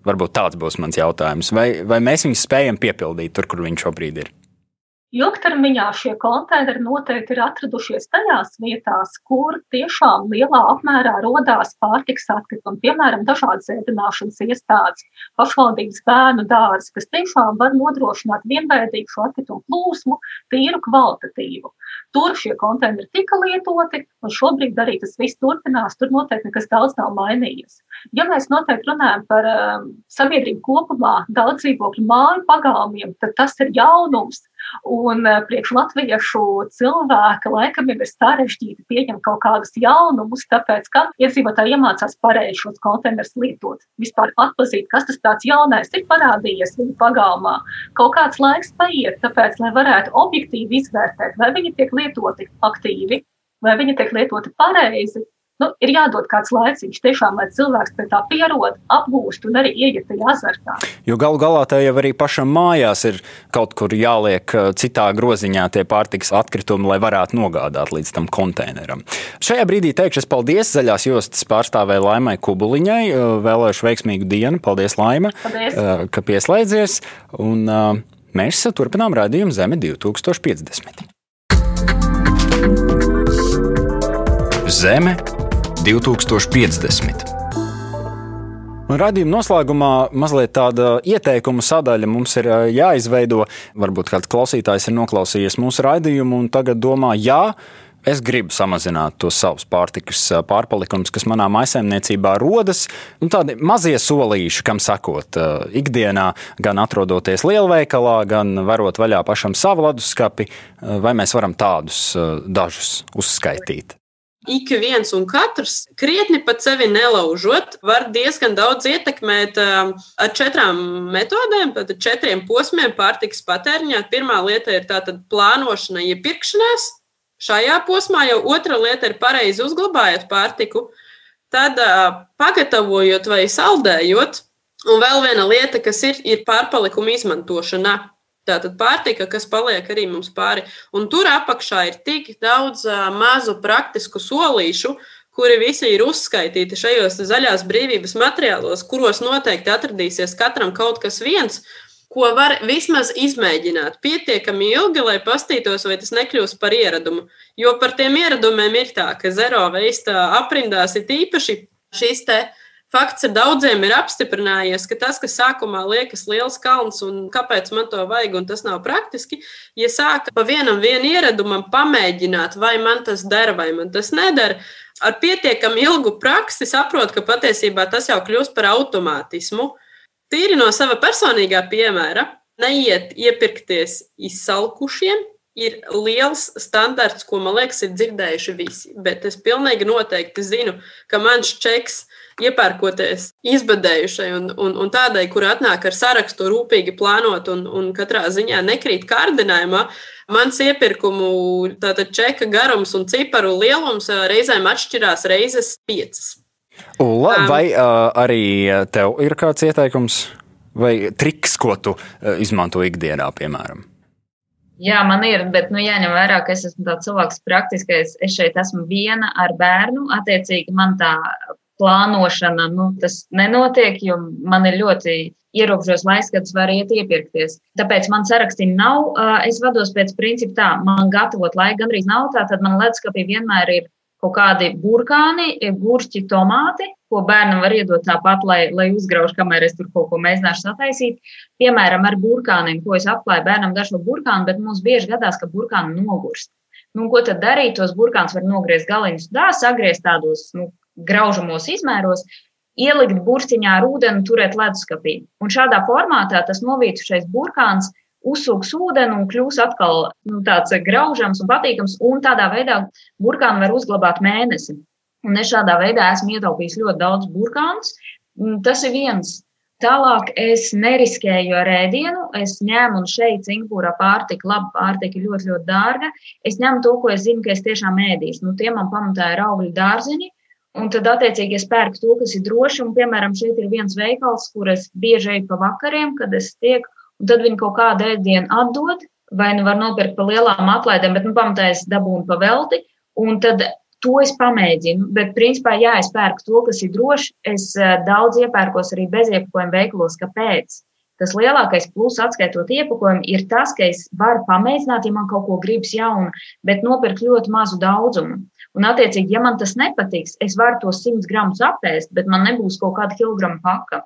Varbūt tāds būs mans jautājums. Vai, vai mēs viņus spējam piepildīt tur, kur viņi šobrīd ir? Ilgtermiņā šie konteineri noteikti ir atradušies tajās vietās, kur tiešām lielā apmērā rodās pārtiks atkritumi, piemēram, dažādas ēdināšanas iestādes, pašvaldības bērnu dārzi, kas tiešām var nodrošināt vienveidīgu šo atkritumu plūsmu, tīru kvalitatīvu. Tur šie konteineri tika lietoti, un šobrīd arī tas viss turpinās. Tur noteikti nekas daudz nav mainījies. Ja mēs noteikti runājam par um, sabiedrību kopumā, daudz dzīvokļu māju pagalmiem, tad tas ir jaunums. Un eh, priekš latviešu cilvēka laikam ir sarežģīti pieņemt kaut kādus jaunumus, tāpēc, ka iedzīvotāji iemācās pareizi šos konteinerus lietot. Vispār atpazīt, kas tas tāds jaunais ir parādījies viņu pagalmā. Kaut kāds laiks paiet, tāpēc, lai varētu objektīvi izvērtēt, vai viņi tiek lietoti aktīvi, vai viņi tiek lietoti pareizi, nu, ir jādod kāds laiciņš, tiešām, lai cilvēks pie tā pierod, apgūst un arī ieiet tajā azartā. Jo galu galā tā jau arī pašam mājās ir kaut kur jāliek uh, citā groziņā tie pārtiks atkritumi, lai varētu nogādāt līdz tam konteineram. Šajā brīdī teikšu paldies zaļās jostas pārstāvēja Laimai Kubuliņai. Uh, vēlēšu veiksmīgu dienu. Paldies, Laima, paldies. Uh, ka pieslēdzies. Un, mēs turpinām raidījumu Zeme 2050. Zeme 2050. Un radījuma noslēgumā mazliet tāda ieteikuma sadaļa mums ir jāizveido. Varbūt kāds klausītājs ir noklausījies mūsu raidījumu un tagad domā, jā, es gribu samazināt tos savus pārtikas pārpalikumus, kas manā maisaimniecībā rodas. Un tādi mazie solīši, kam sakot, ikdienā, gan atrodoties lielveikalā, gan varot vaļā pašam savu leduskapi, vai mēs varam tādus dažus uzskaitīt ik viens un katrs, krietni pat sevi nelaužot, var diezgan daudz ietekmēt um, ar četrām metodēm, tātad četriem posmiem pārtikas patēriņā. Pirmā lieta ir tātad plānošana, iepirkšanās. Šajā posmā jau otra lieta ir pareizi uzglabājot pārtiku, tad uh, pagatavojot vai saldējot. Un vēl viena lieta, kas ir, ir pārpalikuma izmantošana. Tātad pārtika, kas paliek arī mums pāri. Un tur apakšā ir tik daudz uh, mazu praktisku solīšu, kuri visi ir uzskaitīti šajos zaļās brīvības materiālos, kuros noteikti atradīsies katram kaut kas viens, ko var vismaz izmēģināt pietiekami ilgi, lai pastītos, vai tas nekļūs par ieradumu. Jo par tiem ieradumiem ir tā, ka zero veista aprindās ir īpaši šīs te fakts ar daudziem ir apstiprinājies, ka tas, kas sākumā liekas liels kalns un kāpēc man to vajag un tas nav praktiski, ja sāka pa vienam vienu ieradumam pamēģināt, vai man tas der vai man tas neder, ar pietiekami ilgu praksi saprot, ka patiesībā tas jau kļūst par automātismu. Tīri no sava personīgā piemēra, neiet iepirkties izsalkušiem, ir liels standarts, ko man liekas, ir dzirdējuši visi. Bet es pilnīgi noteikti zinu, ka mans čeks iepērkoties izbadējušai un, un, un tādai, kur atnāk ar sarakstu rūpīgi plānot un, un katrā ziņā nekrīt kārdinājumā. Mans iepirkumu čeka garums un ciparu lielums reizēm atšķirās reizes piecas. Ula, um, vai uh, arī tev ir kāds ieteikums vai triks, ko tu uh, izmanto ikdienā, piemēram? Jā, man ir, bet nu, jāņem vērā, ka es esmu tāds cilvēks praktiskais. Es šeit esmu viena ar bērnu. Attiecīgi, man tā plānošana, nu, tas nenotiek, jo man ir ļoti ierobežos laiks, kad es varu iet iepirkties. Tāpēc man sarakstiem nav. Es vados pēc principa tā, man gatavot laiku gandrīz nav tā, tad man leduskapī vienmēr ir kaut kādi burkāni, gurķi, tomāti, ko bērnam var iedot tāpat, lai, lai uzgrauž, kamēr es tur kaut ko mēģināšu sataisīt. Piemēram, ar burkāniem, ko es atklāju, bērnam dažo burkānu, bet mums bieži gadās, ka burkāni nogurst. Nu, ko tad darīt? Tos burkānus var nogriezt galiņus, tā sagriezt tādos nu, graužamos izmēros, ielikt burciņā ar ūdeni, turēt leduskapī. Un šādā formātā tas novītušais burkāns uzsūks ūdeni un kļūs atkal nu, tāds graužams un patīkams, un tādā veidā burkānu var uzglabāt mēnesi. Un es šādā veidā esmu ietaupījis ļoti daudz burkānus. Tas ir viens. Tālāk es neriskēju ar ēdienu. Es ņēmu, un šeit Singapūrā pārtika, laba pārtika ļoti, ļoti dārga. Es ņemu to, ko es zinu, ka es tiešām ēdīšu. Nu, tie man pamatā ir augļu dārziņi. Un tad, attiecīgi, es pērku to, kas ir droši. Un, piemēram, šeit ir viens veikals, kur es bieži eju pa vakariem, kad es tieku un tad viņi kaut kādu ēdienu atdod, vai nu var nopirkt pa lielām atlaidēm, bet, nu, pamatā es dabūnu pa velti, un tad to es pamēģinu. Bet, principā, jā, es pērku to, kas ir droši. Es eh, daudz iepērkos arī beziepakojumu veikalos. Kāpēc? Tas lielākais pluss atskaitot iepakojumu ir tas, ka es varu pamēģināt, ja man kaut ko gribas jaunu, bet nopirkt ļoti mazu daudzumu. Un, attiecīgi, ja man tas nepatiks, es varu tos 100 gramus apēst, bet man nebūs kaut kāda kilograma paka.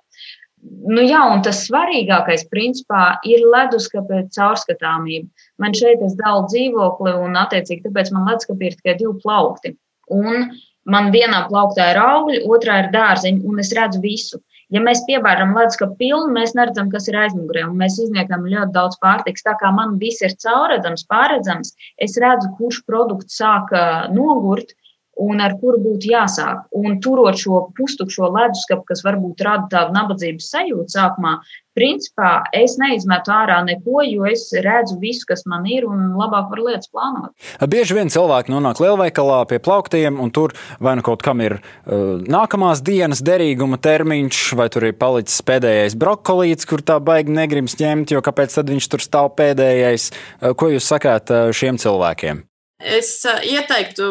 Nu, jā, un tas svarīgākais, principā, ir leduskapē caurskatāmība. Man šeit ir daudz dzīvokli, un, attiecīgi, tāpēc man leduskapī ir tikai divi plaukti. Un man vienā plauktā ir augļi, otrā ir dārziņi, un es redzu visu. Ja mēs piebāram leduskapu pilnu, mēs neredzam, kas ir aizmugurē, un mēs izniekam ļoti daudz pārtiks. Tā kā man viss ir caurredzams, pārredzams, es redzu, kurš produkts sāk nogurt, un ar kuru būtu jāsāk. Un turot šo pustukšo leduskapu, kas varbūt rada tādu nabadzības sajūtu sākumā, principā es neizmetu ārā neko, jo es redzu visu, kas man ir, un labāk var lietas plānot. Bieži vien cilvēki nonāk lielveikalā pie plauktiem, un tur vai nu kaut kam ir uh, nākamās dienas derīguma termiņš, vai tur ir palicis pēdējais brokolīts, kur tā baigi negribas ņemt, jo kāpēc tad viņš tur stāv pēdējais? Uh, ko jūs sakāt uh, šiem cilvēkiem? Es ieteiktu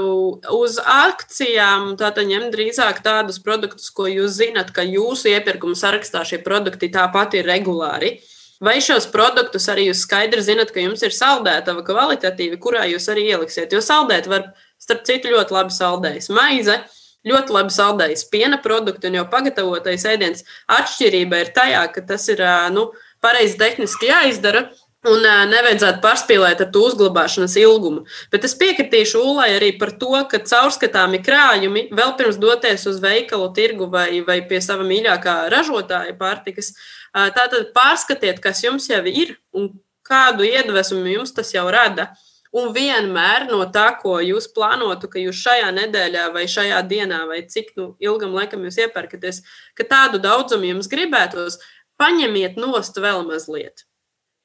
uz akcijām ņemt drīzāk tādus produktus, ko jūs zinat, ka jūsu iepirkuma sarakstā šie produkti tāpat ir regulāri. Vai šos produktus arī jūs skaidri zinat, ka jums ir saldētava kvalitatīva, kurā jūs arī ieliksiet? Jo saldēt var, starp citu, ļoti labi saldējas maize, ļoti labi saldējas piena produkti un jau pagatavotais ēdiens. Atšķirība ir tajā, ka tas ir nu, pareizi tehniski jāizdara Un nevajadzētu pārspīlēt ar to uzglabāšanas ilgumu. Bet es piekritīšu Ulai arī par to, ka caurskatāmi krājumi vēl pirms doties uz veikalu, tirgu vai, vai pie sava mīļākā ražotāja pārtikas. Tātad pārskatiet, kas jums jau ir un kādu iedvesmu jums tas jau rada. Un vienmēr no tā, ko jūs plānotu, ka jūs šajā nedēļā vai šajā dienā vai cik nu, ilgam laikam jūs iepērkaties, ka tādu daudzumu jums gribētos, paņemiet nost vēl mazliet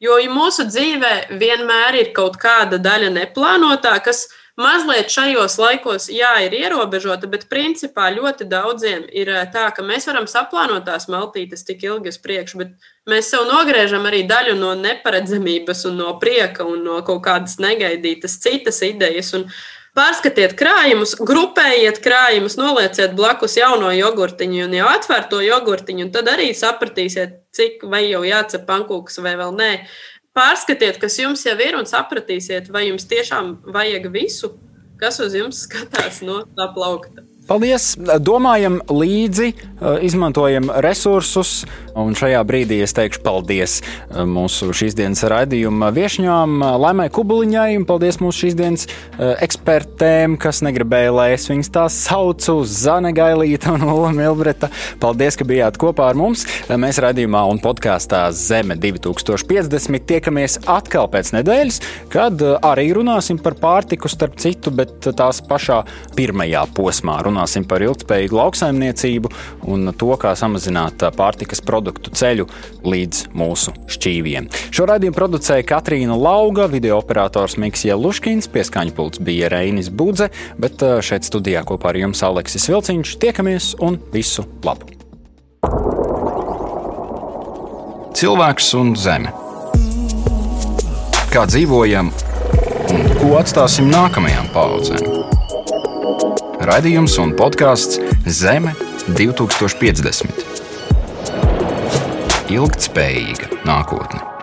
Jo ja mūsu dzīvē vienmēr ir kaut kāda daļa neplānotā, kas mazliet šajos laikos, jā, ir ierobežota, bet principā ļoti daudziem ir eh, tā, ka mēs varam saplānot tās maltītes tik ilgi uz priekšu, bet mēs sev nogriežam arī daļu no neparedzamības un no prieka un no kaut kādas negaidītas citas idejas. Un, Pārskatiet krājumus, grupējiet krājumus, nolieciet blakus jauno jogurtiņu un jau atvērto jogurtiņu, un tad arī sapratīsiet, cik vai jau jācep pankūks vai vēl nē. Pārskatiet, kas jums jau ir, un sapratīsiet, vai jums tiešām vajag visu, kas uz jums skatās no tā plaukta. Paldies! Domājam līdzi, izmantojam resursus, un šajā brīdī es teikšu paldies mūsu šīs dienas raidījuma viesņām, Laimai Kubuliņai, un paldies mūsu šīs dienas ekspertēm, kas negribēja, lai es viņas tā saucu, Zane Gailīta un Ula Milbreta. Paldies, ka bijāt kopā ar mums. Mēs raidījumā un podkāstā Zeme 2050 tiekamies atkal pēc nedēļas, kad arī runāsim par pārtiku starp citu, bet tās pašā pirmajā posmā runāsim par ilgspējīgu lauksaimniecību un to, kā samazināt pārtikas produktu ceļu līdz mūsu šķīviem. Šo raidījumu producēja Katrīna Lauga, video operators Miksija Luškins, pieskaņu pults bija Reinis Budze, bet šeit studijā kopā ar jums Aleksis Vilciņš. Tiekamies un visu labu! Cilvēks un zeme kā dzīvojam un ko atstāsim nākamajām paudzēm. Radījums un podkāsts Zeme 2050. Ilgtspējīga nākotne.